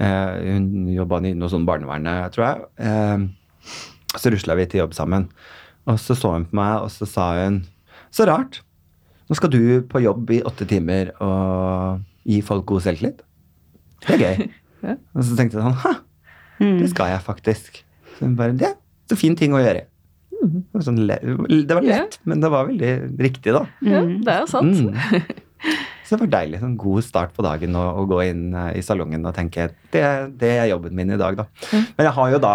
Eh, hun jobba i noe sånn barnevernet, tror jeg. Eh, så rusla vi til jobb sammen. Og så så hun på meg, og så sa hun Så rart. Nå skal du på jobb i åtte timer og gi folk god selvtillit. Det er gøy. Ja. Og så tenkte jeg sånn Ha, det skal jeg faktisk. Så hun bare, det er en fin ting å gjøre. Det var, sånn, det var lett, men det var veldig riktig, da. ja, det er jo sant. Mm. Så det var deilig. Sånn god start på dagen å, å gå inn eh, i salongen og tenke det, det er jobben min i dag, da. Men jeg har jo da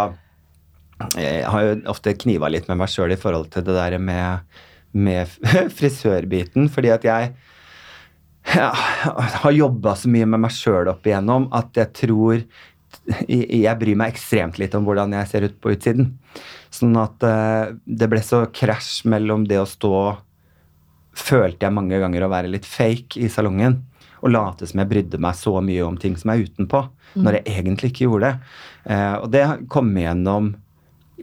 Jeg har jo ofte kniva litt med meg sjøl i forhold til det der med, med frisørbiten, fordi at jeg ja, har jobba så mye med meg sjøl opp igjennom at jeg tror jeg bryr meg ekstremt litt om hvordan jeg ser ut på utsiden. Sånn at eh, det ble så krasj mellom det å stå Følte jeg mange ganger å være litt fake i salongen. Og late som jeg brydde meg så mye om ting som er utenpå, når jeg egentlig ikke gjorde det. Eh, og det kom igjennom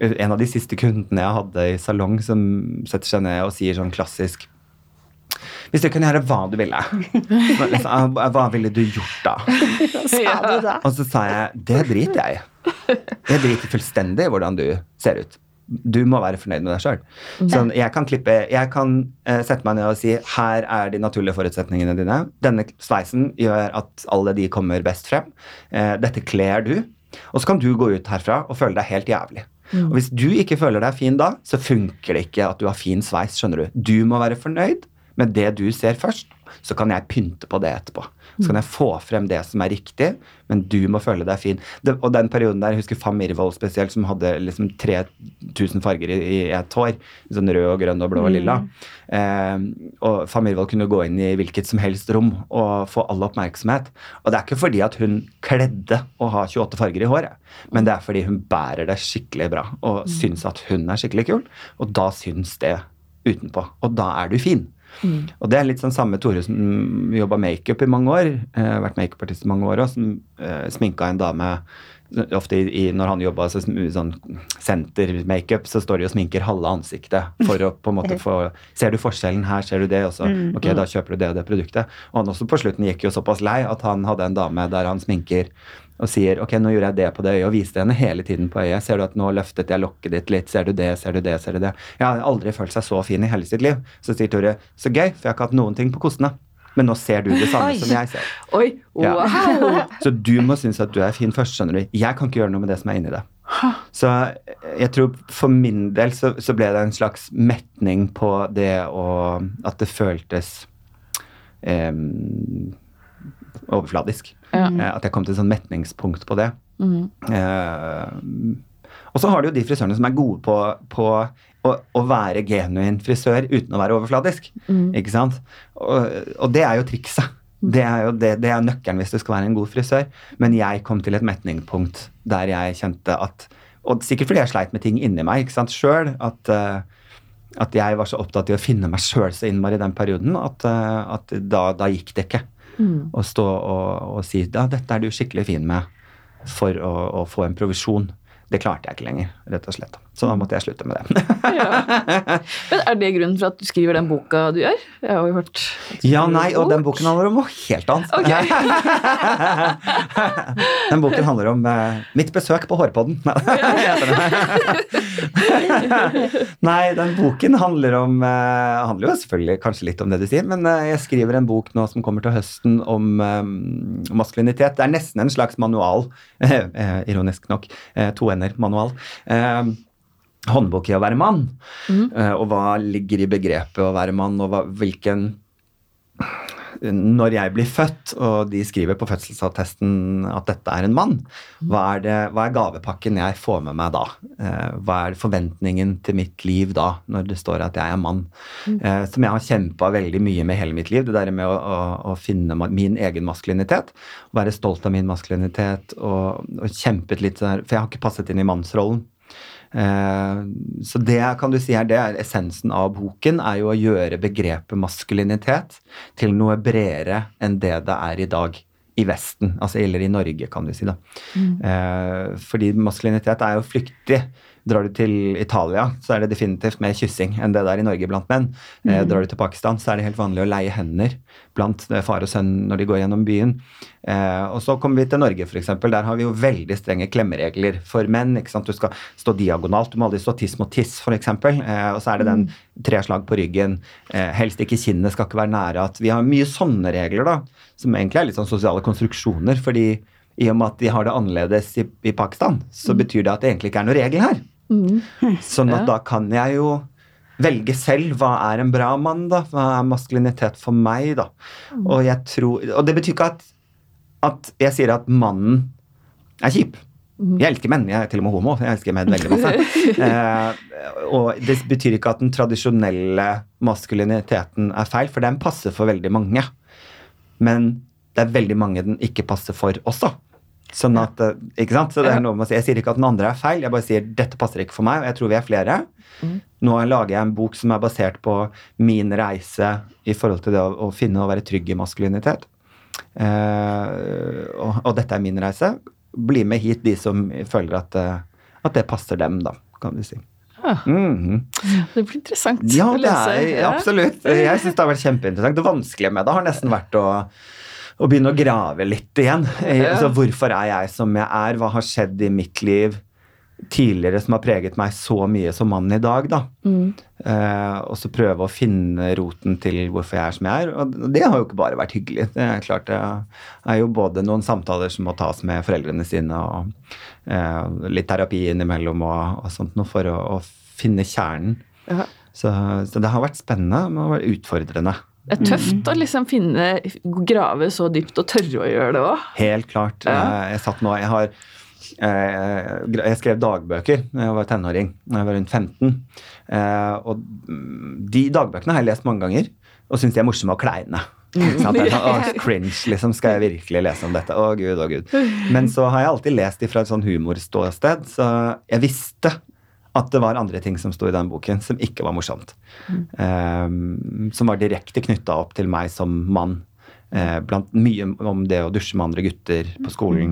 en av de siste kundene jeg hadde i salong, som setter seg ned og sier sånn klassisk Hvis du kunne gjøre hva du ville, liksom, hva ville du gjort da? Sa du da? Og så sa jeg det driter jeg i. Jeg driter fullstendig i hvordan du ser ut. Du må være fornøyd med deg sjøl. Sånn, jeg kan klippe, jeg kan uh, sette meg ned og si her er de naturlige forutsetningene dine. Denne sveisen gjør at alle de kommer best frem. Uh, dette kler du. Og så kan du gå ut herfra og føle deg helt jævlig. Og hvis du ikke føler deg fin da, så funker det ikke at du har fin sveis. skjønner Du Du må være fornøyd med det du ser først. Så kan jeg pynte på det etterpå. Så kan jeg få frem det som er riktig, men du må føle deg fin. Det, og den perioden der, jeg husker Fam Mirvold spesielt, som hadde liksom 3000 farger i, i et hår. Sånn rød og grønn og blå og lilla. Eh, og Fam Mirvold kunne gå inn i hvilket som helst rom og få all oppmerksomhet. Og det er ikke fordi at hun kledde å ha 28 farger i håret, men det er fordi hun bærer det skikkelig bra og syns at hun er skikkelig kul, og da syns det utenpå. Og da er du fin. Og det er litt sånn samme Tore som jobba makeup i mange år, eh, vært makeupartist i mange år, òg, som eh, sminka en dame Ofte i, i, når han jobba så, sånn senter-makeup, så står de og sminker halve ansiktet for å på en måte få Ser du forskjellen her, ser du det, og så ok, da kjøper du det og det produktet. Og han også på slutten gikk jo såpass lei at han hadde en dame der han sminker og sier ok, nå gjorde jeg det på det øyet, og viste henne hele tiden på øyet. Ser du at nå løftet jeg lokket ditt litt, ser du det, ser du det, ser du det. Jeg har aldri følt seg så fin i hele sitt liv. Så sier Tore, så gøy, for jeg har ikke hatt noen ting på kostene. Men nå ser du det samme Oi. som jeg ser. Oi, Ja. Så du må synes at du er fin først, skjønner du. Jeg kan ikke gjøre noe med det som er inni det. Så jeg tror for min del så, så ble det en slags metning på det å At det føltes eh, overfladisk. Ja. Eh, At jeg kom til et sånn metningspunkt på det. Mm. Eh, og så har du jo de frisørene som er gode på, på å, å være genuin frisør uten å være overfladisk. Ikke sant? Og, og det er jo trikset. Det er jo det, det er nøkkelen hvis du skal være en god frisør. Men jeg kom til et metningspunkt der jeg kjente at Og sikkert fordi jeg sleit med ting inni meg ikke sant, sjøl. At, eh, at jeg var så opptatt i å finne meg sjøl så innmari i den perioden at, at da, da gikk det ikke å stå og, og si ja, dette er du skikkelig fin med for å, å få en provisjon. Det klarte jeg ikke lenger, rett og slett. Så da måtte jeg slutte med det. Ja. Men er det grunnen for at du skriver den boka du gjør? Jeg har jo hørt Ja, nei, og den boken handler om noe helt annet. den boken handler om uh, mitt besøk på Hårpodden. nei, den boken handler om uh, handler jo selvfølgelig kanskje litt om det du sier, men uh, jeg skriver en bok nå som kommer til høsten om eh, maskulinitet. Det er nesten en slags manual, ironisk nok. to ender-manual. Eh, håndbok i å være mann. Eh, og hva ligger i begrepet å være mann, og hva, hvilken når jeg blir født, og de skriver på fødselsattesten at dette er en mann, hva er, det, hva er gavepakken jeg får med meg da? Eh, hva er forventningen til mitt liv da, når det står at jeg er mann? Eh, som jeg har kjempa veldig mye med hele mitt liv. Det der med å, å, å finne min egen maskulinitet. Være stolt av min maskulinitet og, og kjempet litt For jeg har ikke passet inn i mannsrollen. Eh, så det kan du si her, det er essensen av boken, er jo å gjøre begrepet maskulinitet til noe bredere enn det det er i dag i Vesten, altså eller i Norge, kan du si. da. Eh, fordi maskulinitet er jo flyktig. Drar du til Italia, så er det definitivt mer kyssing enn det der i Norge blant menn. Eh, drar du til Pakistan, så er det helt vanlig å leie hender blant eh, far og sønn når de går gjennom byen. Eh, og så kommer vi til Norge, f.eks. Der har vi jo veldig strenge klemmeregler for menn. ikke sant? Du skal stå diagonalt, du må aldri stå tiss mot tiss, f.eks. Eh, og så er det den tre slag på ryggen. Eh, helst ikke kinnet, skal ikke være nære. at Vi har mye sånne regler, da, som egentlig er litt sånn sosiale konstruksjoner. fordi i og med at de har det annerledes i, i Pakistan, så betyr det at det egentlig ikke er noen regel her. Sånn at da kan jeg jo velge selv hva er en bra mann, da. Hva er maskulinitet for meg, da. Og jeg tror Og det betyr ikke at, at jeg sier at mannen er kjip. Jeg elsker menn. Jeg er til og med homo. Jeg elsker menn veldig masse. Eh, og det betyr ikke at den tradisjonelle maskuliniteten er feil, for den passer for veldig mange. Men det er veldig mange den ikke passer for også. Sånn at, eh, ikke sant? Så det er noe med å si. Jeg sier ikke at den andre er feil, jeg bare sier dette passer ikke for meg, og jeg tror vi er flere. Nå lager jeg en bok som er basert på min reise i forhold til det å, å finne og være trygg i maskulinitet. Eh, og, og dette er min reise. Bli med hit de som føler at, eh, at det passer dem, da, kan du si. Mm. Mhm. Det blir interessant Ja, å lese. Ja. absolutt. Jeg syns det har vært kjempeinteressant. Det vanskelige med det har nesten vært å, å begynne å grave litt igjen. Ja. Altså, hvorfor er jeg som jeg er? Hva har skjedd i mitt liv tidligere som har preget meg så mye som mann i dag? da? Mm. Eh, og så prøve å finne roten til hvorfor jeg er som jeg er. Og det har jo ikke bare vært hyggelig. Det er klart det er jo både noen samtaler som må tas med foreldrene sine, og eh, litt terapi innimellom og, og sånt noe for å, å finne kjernen. Ja. Så, så det har vært spennende, men det har vært utfordrende. Det er tøft å liksom finne Grave så dypt og tørre å gjøre det òg. Helt klart. Ja. Eh, Jeg satt nå Jeg har eh, jeg skrev dagbøker da jeg var tenåring, da jeg var rundt 15. Eh, og de dagbøkene har jeg lest mange ganger, og syns de er morsomme og kleine. Sånn, «Åh, cringe, liksom. Skal jeg virkelig lese om dette? Å, gud, å, gud. Men så har jeg alltid lest de fra et sånn humorståsted, så jeg visste at det var andre ting som sto i den boken som ikke var morsomt. Ehm, som var direkte knytta opp til meg som mann. Uh, blant mye om det å dusje med andre gutter på skolen.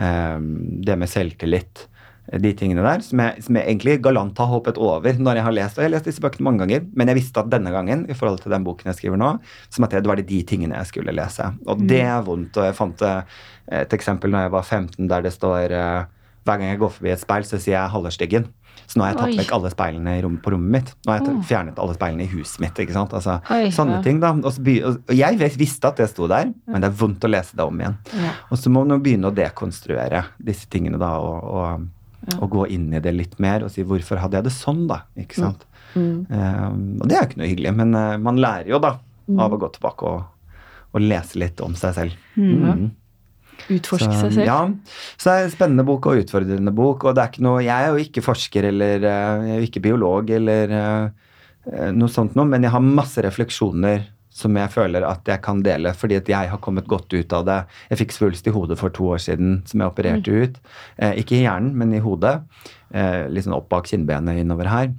ehm, det med selvtillit. De tingene der, som jeg, som jeg egentlig galant har hoppet over når jeg har lest. Og jeg har lest disse bøkene mange ganger, men jeg visste at denne gangen, i forhold til den boken jeg skriver nå, som at det var det de tingene jeg skulle lese. Og det er vondt. Og jeg fant eh, et eksempel når jeg var 15, der det står uh, hver gang jeg går forbi et speil, så sier jeg 'hallerstyggen'. Så nå har jeg tatt Oi. vekk alle speilene rom, på rommet mitt. Nå har jeg tatt- fjernet alle speilene i huset mitt. ikke sant? Altså, Oi, sånne ja. ting da. Og, og jeg visste at det sto der, men det er vondt å lese det om igjen. Ja. Og så må man jo begynne å dekonstruere disse tingene da, og, og, og gå inn i det litt mer og si 'hvorfor hadde jeg det sånn', da? ikke sant? Mm. Um, og det er jo ikke noe hyggelig, men uh, man lærer jo da av å gå tilbake og, og lese litt om seg selv. Mm. Utforske Så, seg selv. Ja, så det er en spennende bok og utfordrende bok. Og det er ikke noe, jeg er jo ikke forsker eller eh, jeg er jo ikke biolog eller eh, eh, noe sånt noe, men jeg har masse refleksjoner som jeg føler at jeg kan dele, fordi at jeg har kommet godt ut av det. Jeg fikk svulst i hodet for to år siden som jeg opererte ut. Eh, ikke i hjernen, men i hodet. Eh, litt sånn opp bak kinnbenet innover her.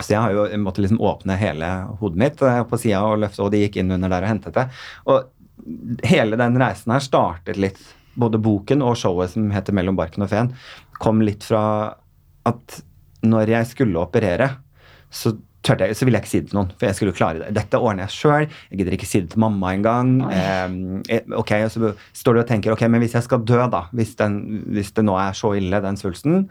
Så jeg har jo måttet måtte liksom åpne hele hodet mitt på sida og løfte, og de gikk inn under der og hentet det. Og hele den reisen her startet litt. Både boken og showet som heter 'Mellom barken og feen', kom litt fra at når jeg skulle operere, så tørte jeg, så ville jeg ikke si det til noen, for jeg skulle klare det. Dette ordner jeg sjøl. Jeg gidder ikke si det til mamma engang. Eh, ok, og så står du og tenker ok, men hvis jeg skal dø, da, hvis, den, hvis det nå er så ille, den svulsten,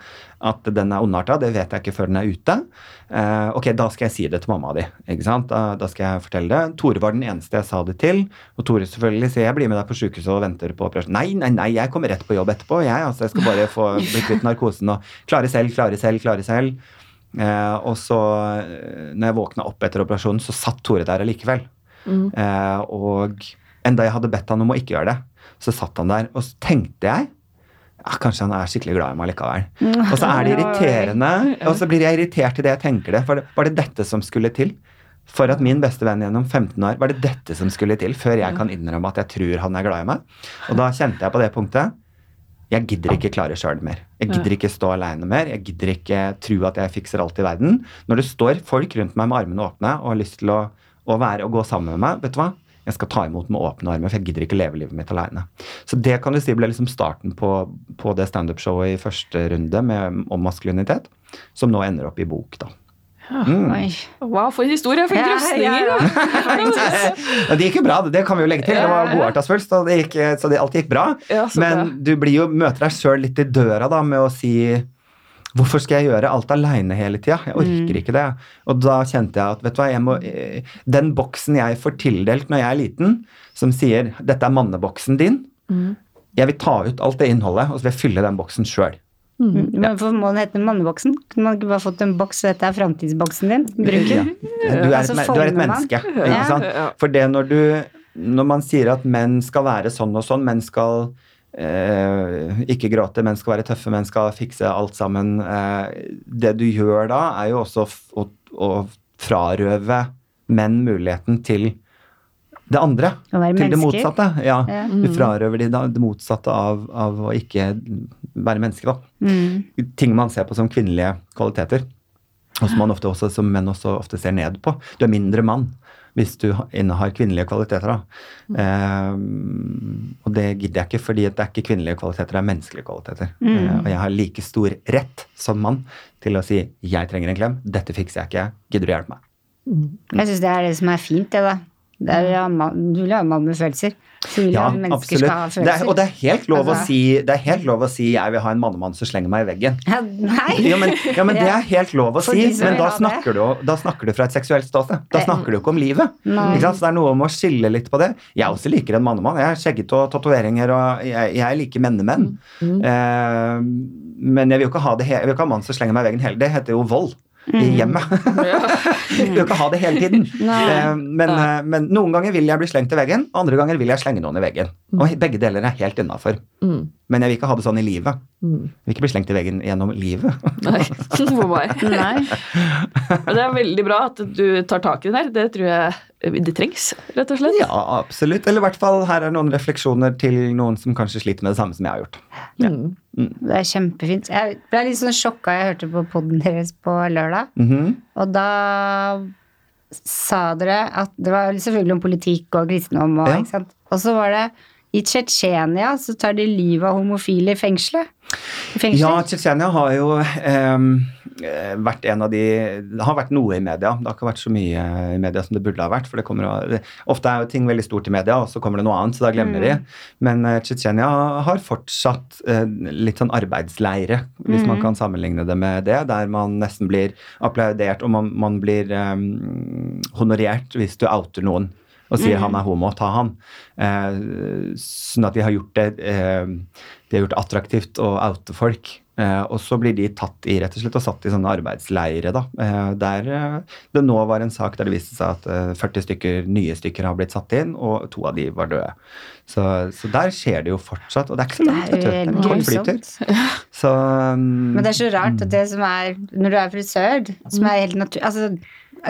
at den er ondarta, det vet jeg ikke før den er ute. Eh, ok, da skal jeg si det til mamma di. ikke sant? Da, da skal jeg fortelle det. Tore var den eneste jeg sa det til. Og Tore selvfølgelig sier jeg blir med deg på sykehuset og venter på operasjon. Nei, nei, nei, jeg kommer rett på jobb etterpå. Jeg, altså, jeg skal bare få bli kvitt narkosen og klare selv, klare selv, klare selv. Eh, og så, eh, når jeg våkna opp etter operasjonen, så satt Tore der allikevel. Mm. Eh, og enda jeg hadde bedt han om å ikke gjøre det. Så satt han der, og så tenkte jeg ja, Kanskje han er skikkelig glad i meg likevel. Og så er det irriterende, og så blir jeg irritert i det jeg tenker det. For var det dette som skulle til? For at min beste venn gjennom 15 år Var det dette som skulle til før jeg kan innrømme at jeg tror han er glad i meg? Og da kjente jeg på det punktet jeg gidder ikke klare sjøl mer. Jeg gidder ikke stå aleine mer. Jeg gidder ikke tro at jeg fikser alt i verden. Når det står folk rundt meg med armene åpne og har lyst til å, å være og gå sammen med meg, vet du hva? Jeg skal ta imot med åpne armer, for jeg gidder ikke leve livet mitt aleine. Så det kan du si ble liksom starten på, på det standup-showet i første runde med, om maskulinitet, som nå ender opp i bok, da. Mm. Wow, for en historie! For en Ja, ja, Ja, det gikk jo bra, det kan vi jo legge til. Det var godartasfølst, så, det gikk, så det, alt gikk bra. Ja, Men bra. du blir jo, møter deg sjøl litt i døra da, med å si Hvorfor skal jeg gjøre alt aleine hele tida? Jeg orker ikke det. Og da kjente jeg at vet du hva, jeg må, eh, den boksen jeg får tildelt når jeg er liten, som sier 'dette er manneboksen din', jeg vil ta ut alt det innholdet, og så vil jeg fylle den boksen sjøl. Men hvorfor må den hete Manneboksen? Kunne man ikke bare fått en boks, og dette er framtidsboksen din? Bruk Ja. Du, Altså, du er et menneske. Ja. Ikke sant? For det når du Når man sier at menn skal være sånn og sånn, menn skal eh, ikke gråte, menn skal være tøffe, menn skal fikse alt sammen eh, Det du gjør da, er jo også f- å, å frarøve menn muligheten til det andre. Til det motsatte. Ja. Ja. Du frarøver de da, det motsatte av, av å ikke være menneske, da Mm. ting man ser på som kvinnelige kvaliteter. Og som man ofte også, som menn også ofte ser ned på. Du er mindre mann hvis du innehar kvinnelige kvaliteter. da. Eh, og det gidder jeg ikke, fordi det er ikke kvinnelige kvaliteter, det er menneskelige kvaliteter. Eh, og jeg har like stor rett som mann til å si 'jeg trenger en klem', 'dette fikser jeg ikke', 'gidder du hjelpe meg'? Jeg syns det er det som er fint, det, da. Det du vil ha en mann følelser. Så vil Ja, mennesker absolutt. skal ha Det er, og det er helt lov å Altså- si det er helt lov å si 'jeg vil ha en mannemann som slenger meg i veggen'. Ja, Nei! Ja, men, ja, men det er helt lov å For si, men da snakker, du, da snakker du fra et seksuelt ståsted. Da snakker du ikke om livet. Ikke? Så det er noe om å skille litt på det. Jeg også liker en mannemann. Jeg er skjeggete og tatoveringer, og jeg, jeg liker mennemenn. Mm. Uh, men jeg vil jo ikke ha det jeg vil ikke ha mann som slenger meg i veggen heller. Det heter jo vold. Mm. I hjemmet. jeg vil ikke ha det hele tiden. Eh, men, eh, men noen ganger vil jeg bli slengt i veggen, og andre ganger vil jeg slenge noen i veggen. Og begge deler er helt innafor. Mm. Men jeg vil ikke ha det sånn i livet. Mm. Jeg vil ikke bli slengt i veggen gjennom livet. Nei, for meg. Nei. Det er veldig bra at du tar tak i det der. Det tror jeg det trengs, rett og slett. Ja, absolutt. Eller i hvert fall her er noen refleksjoner til noen som kanskje sliter med det samme som jeg har gjort. Mm. Det er kjempefint. Jeg ble litt sånn sjokka jeg hørte på poden deres på lørdag. Mhm. Og da sa dere at det var selvfølgelig om politikk og kristendom og Ja. ikke sant. Og så var det i Tsjetsjenia så tar de livet av homofile i fengselet. I. Ja, Tsjetsjenia har jo ehm, eh, vært en av de Det har vært noe i media. Det har ikke vært så mye i media som det burde ha vært. for det kommer å, det, Ofte er jo ting veldig stort i media, og så kommer det noe annet, så da glemmer de. Men uh, Tsjetsjenia har fortsatt uh, litt sånn arbeidsleire, hvis man kan sammenligne det med det, der man nesten blir applaudert, og man, man blir um, honorert hvis du outer noen. Og sier han er homo, ta han. Eh, sånn at de har gjort det eh, De har gjort attraktivt å oute folk. Eh, og så blir de tatt i rett og slett og satt i sånne arbeidsleire, da. Eh, der eh, det nå var en sak der det viste seg at eh, 40 stykker, nye stykker har blitt satt inn, og to av de var døde. Så, så der skjer det jo fortsatt. Og det er ikke så langt, Det er jo helt Det er kort flytur. Så um, Men det er så rart at det som er Når du er frisør, som er helt naturlig Altså,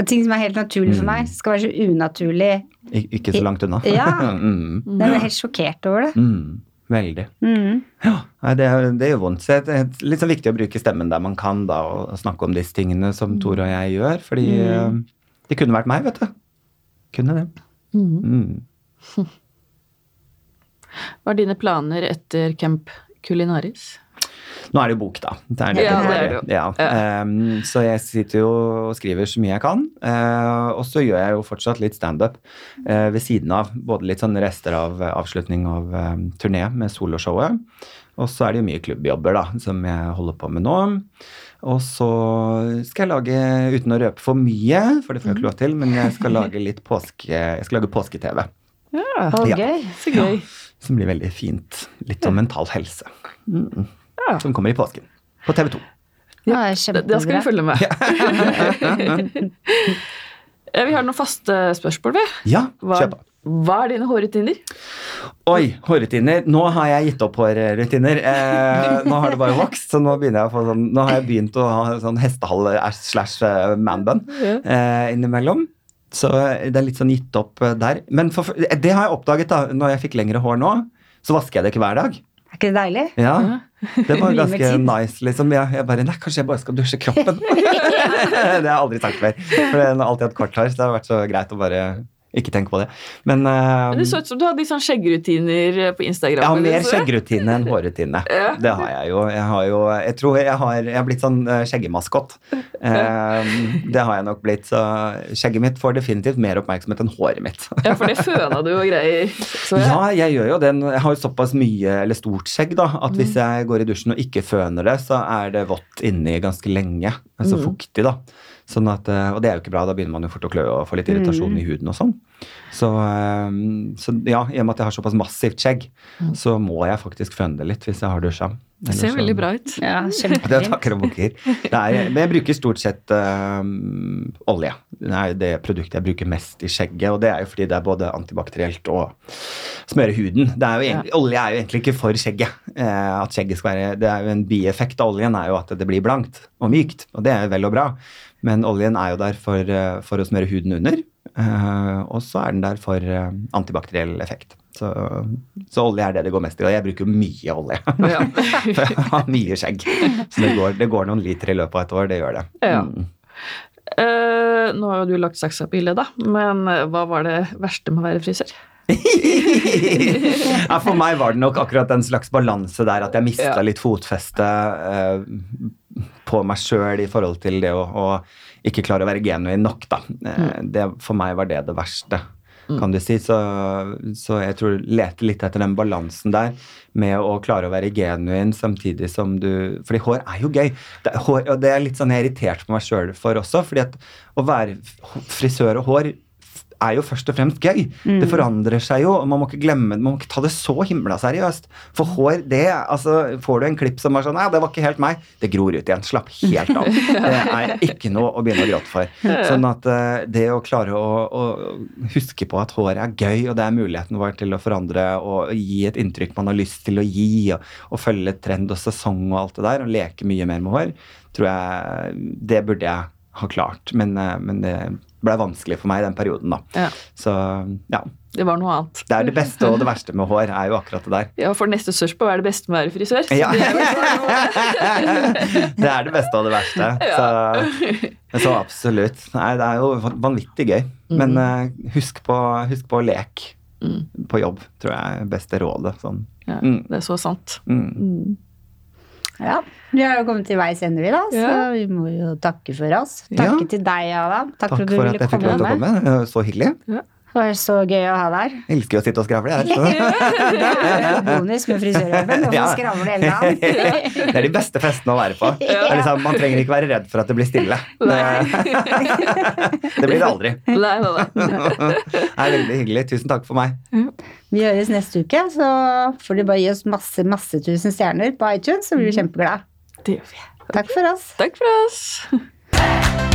ting som er helt naturlig for meg, skal være så unaturlig. ik- ikke så langt unna. Ja. mm, Jeg er helt sjokkert over det. mm, veldig. Mm. Ja, det, det gjør vondt. Så det er litt sånn viktig å bruke stemmen der man kan, da, og, og snakke om disse tingene som Tore og jeg gjør. Fordi mm. det kunne vært meg, vet du. Kunne det. Mm. Hva er dine planer etter Camp Culinaris? Nå er det jo bok, da. Det er det. Ja, det er det jo. Ja. Um, så jeg sitter jo og skriver så mye jeg kan. Uh, og så gjør jeg jo fortsatt litt standup uh, ved siden av. Både litt sånn rester av avslutning av um, turné med soloshowet. Og så er det jo mye klubbjobber da, som jeg holder på med nå. Og så skal jeg lage, uten å røpe for mye, for det får jeg ikke lov til, men jeg skal lage litt påske, jeg skal lage påske-TV. Ja, Ja. gøy. så gøy. Som blir veldig fint. Litt om mental helse. Mm. Ja. Som kommer i påsken. På TV 2. Ja, Da skal vi følge med. Eh, vi har noen faste spørsmål, vi. Ja, på. Hva er dine hårrutiner? Oi, hårrutiner. Nå har jeg gitt opp hårrutiner. Eh, nå har det bare vokst, så nå, jeg å få sånn, nå har jeg begynt å ha sånn hestehale slash eh, manbun eh, innimellom. Så det er litt sånn gitt opp eh, der. Men for, det har jeg oppdaget da, når jeg fikk lengre hår nå. Så vasker jeg det ikke hver dag. Er ikke det deilig? Ja, Det var ganske nice, liksom. Jeg, jeg bare Nei, kanskje jeg bare skal dusje kroppen. det har jeg aldri sagt før. For jeg har alltid hatt kort hår, så det har vært så greit å bare ikke tenk på det. Men, uh, Men Det så ut som du hadde litt sånn skjeggrutiner på Instagram. jeg har mer skjeggrutine enn hårrutine. Ja. Det har jeg jo. Jeg har jo Jeg tror jeg har, jeg har blitt sånn eh, skjeggemaskott. Uh, det har jeg nok blitt. Så skjegget mitt får definitivt mer oppmerksomhet enn håret mitt. Ja, for det føna du og greier. Så ja. Ja, jeg gjør jo det. Jeg har jo såpass mye, eller stort skjegg, da, at hvis jeg går i dusjen og ikke føner det, så er det vått inni ganske lenge. Altså fuktig, da. Sånn at, eh, og det er jo ikke bra, da begynner man jo fort å klø og få litt irritasjon i huden og sånn. Så, eh, så ja, i og med at jeg har såpass massivt skjegg, så må jeg faktisk fønde litt hvis jeg har dusja. Det ser veldig bra ut. Ja, det kjempefint. takker og bukker. Det er- Men jeg bruker stort sett eh, olje. Det er det produktet jeg bruker mest i skjegget, og det er jo fordi det er både antibakterielt og smører huden. Det er jo egentlig, Olje er jo egentlig ikke for skjegget. Eh, at skjegget skal være, Det er jo En bieffekt av oljen er jo at det blir blankt og mykt, og det er jo vel og bra. Men oljen er jo der for, eh, for å smøre huden under, og så er den der for eh, antibakteriell effekt. Så, så olje er det det går mest i, og jeg bruker mye olje. Ja. Jeg har mye skjegg. Så det går, det går noen liter i løpet av et år. Det gjør det. Ja. Mm. Eh, nå har jo du lagt saksa på hylla, da, men eh, hva var det verste med å være frisør? ja, for meg var det nok akkurat en slags balanse der at jeg mista Ja. litt fotfeste uh, på meg sjøl i forhold til det å, å ikke klare å være genuin nok, da. Eh, det, for meg var det det verste. Kan du si, så, så jeg tror lete litt etter den balansen der med å klare å være genuin samtidig som du Fordi hår er jo gøy. Det, hår, og det er litt sånn jeg er irritert på meg sjøl for også. fordi at å være frisør og hår er jo først og fremst gøy. Det forandrer seg jo, og man må ikke glemme Man må ikke ta det så himla seriøst. For hår, det altså, Får du en klipp som er sånn Nei, det var ikke helt meg. Det gror ut igjen. Slapp helt av. Det er ikke noe å begynne å gråte for. Sånn at eh, det å klare å, å huske på at håret er gøy, og det er muligheten vår til å forandre og gi et inntrykk man har lyst til å gi, og, og følge trend og sesong og alt det der, og leke mye mer med hår, tror jeg Det burde jeg ha klart. Men, eh, men det ble vanskelig for meg i den perioden, da. Ja, Så ja. det var noe annet. Det er det beste og det verste med hår, er jo akkurat det der. Ja, for neste spørsmål er det beste med å være frisør. Ja. det er det er det beste og det verste. Så, så absolutt. Nei, det er jo vanvittig gøy. Men uh, husk, på, husk på å leke Mm. på jobb, tror jeg er beste rådet. Sånn. ja, Mm. det er så sant. Mm. Ja, Vi har jo kommet til veis ende, vi da, så Ja. vi må jo takke for oss. Takke Ja. til deg, Adam. Takk, Takk for at du for at ville jeg fikk lov til å komme. Så hyggelig. Det var så gøy å ha deg her. Elsker jo å sitte og skravle. Jeg. Det er bonus med frisørjobben. Ja. skravle hele dagen. Det er de beste festene å være på. Liksom, man trenger ikke være redd for at det blir stille. Det, det blir det aldri. Nei, nei, nei. Det er veldig hyggelig. Tusen takk for meg. Vi høres neste uke, så får du bare gi oss masse, masse tusen stjerner på iTunes, så blir vi kjempeglade. Det gjør vi. Takk for oss. Takk for oss.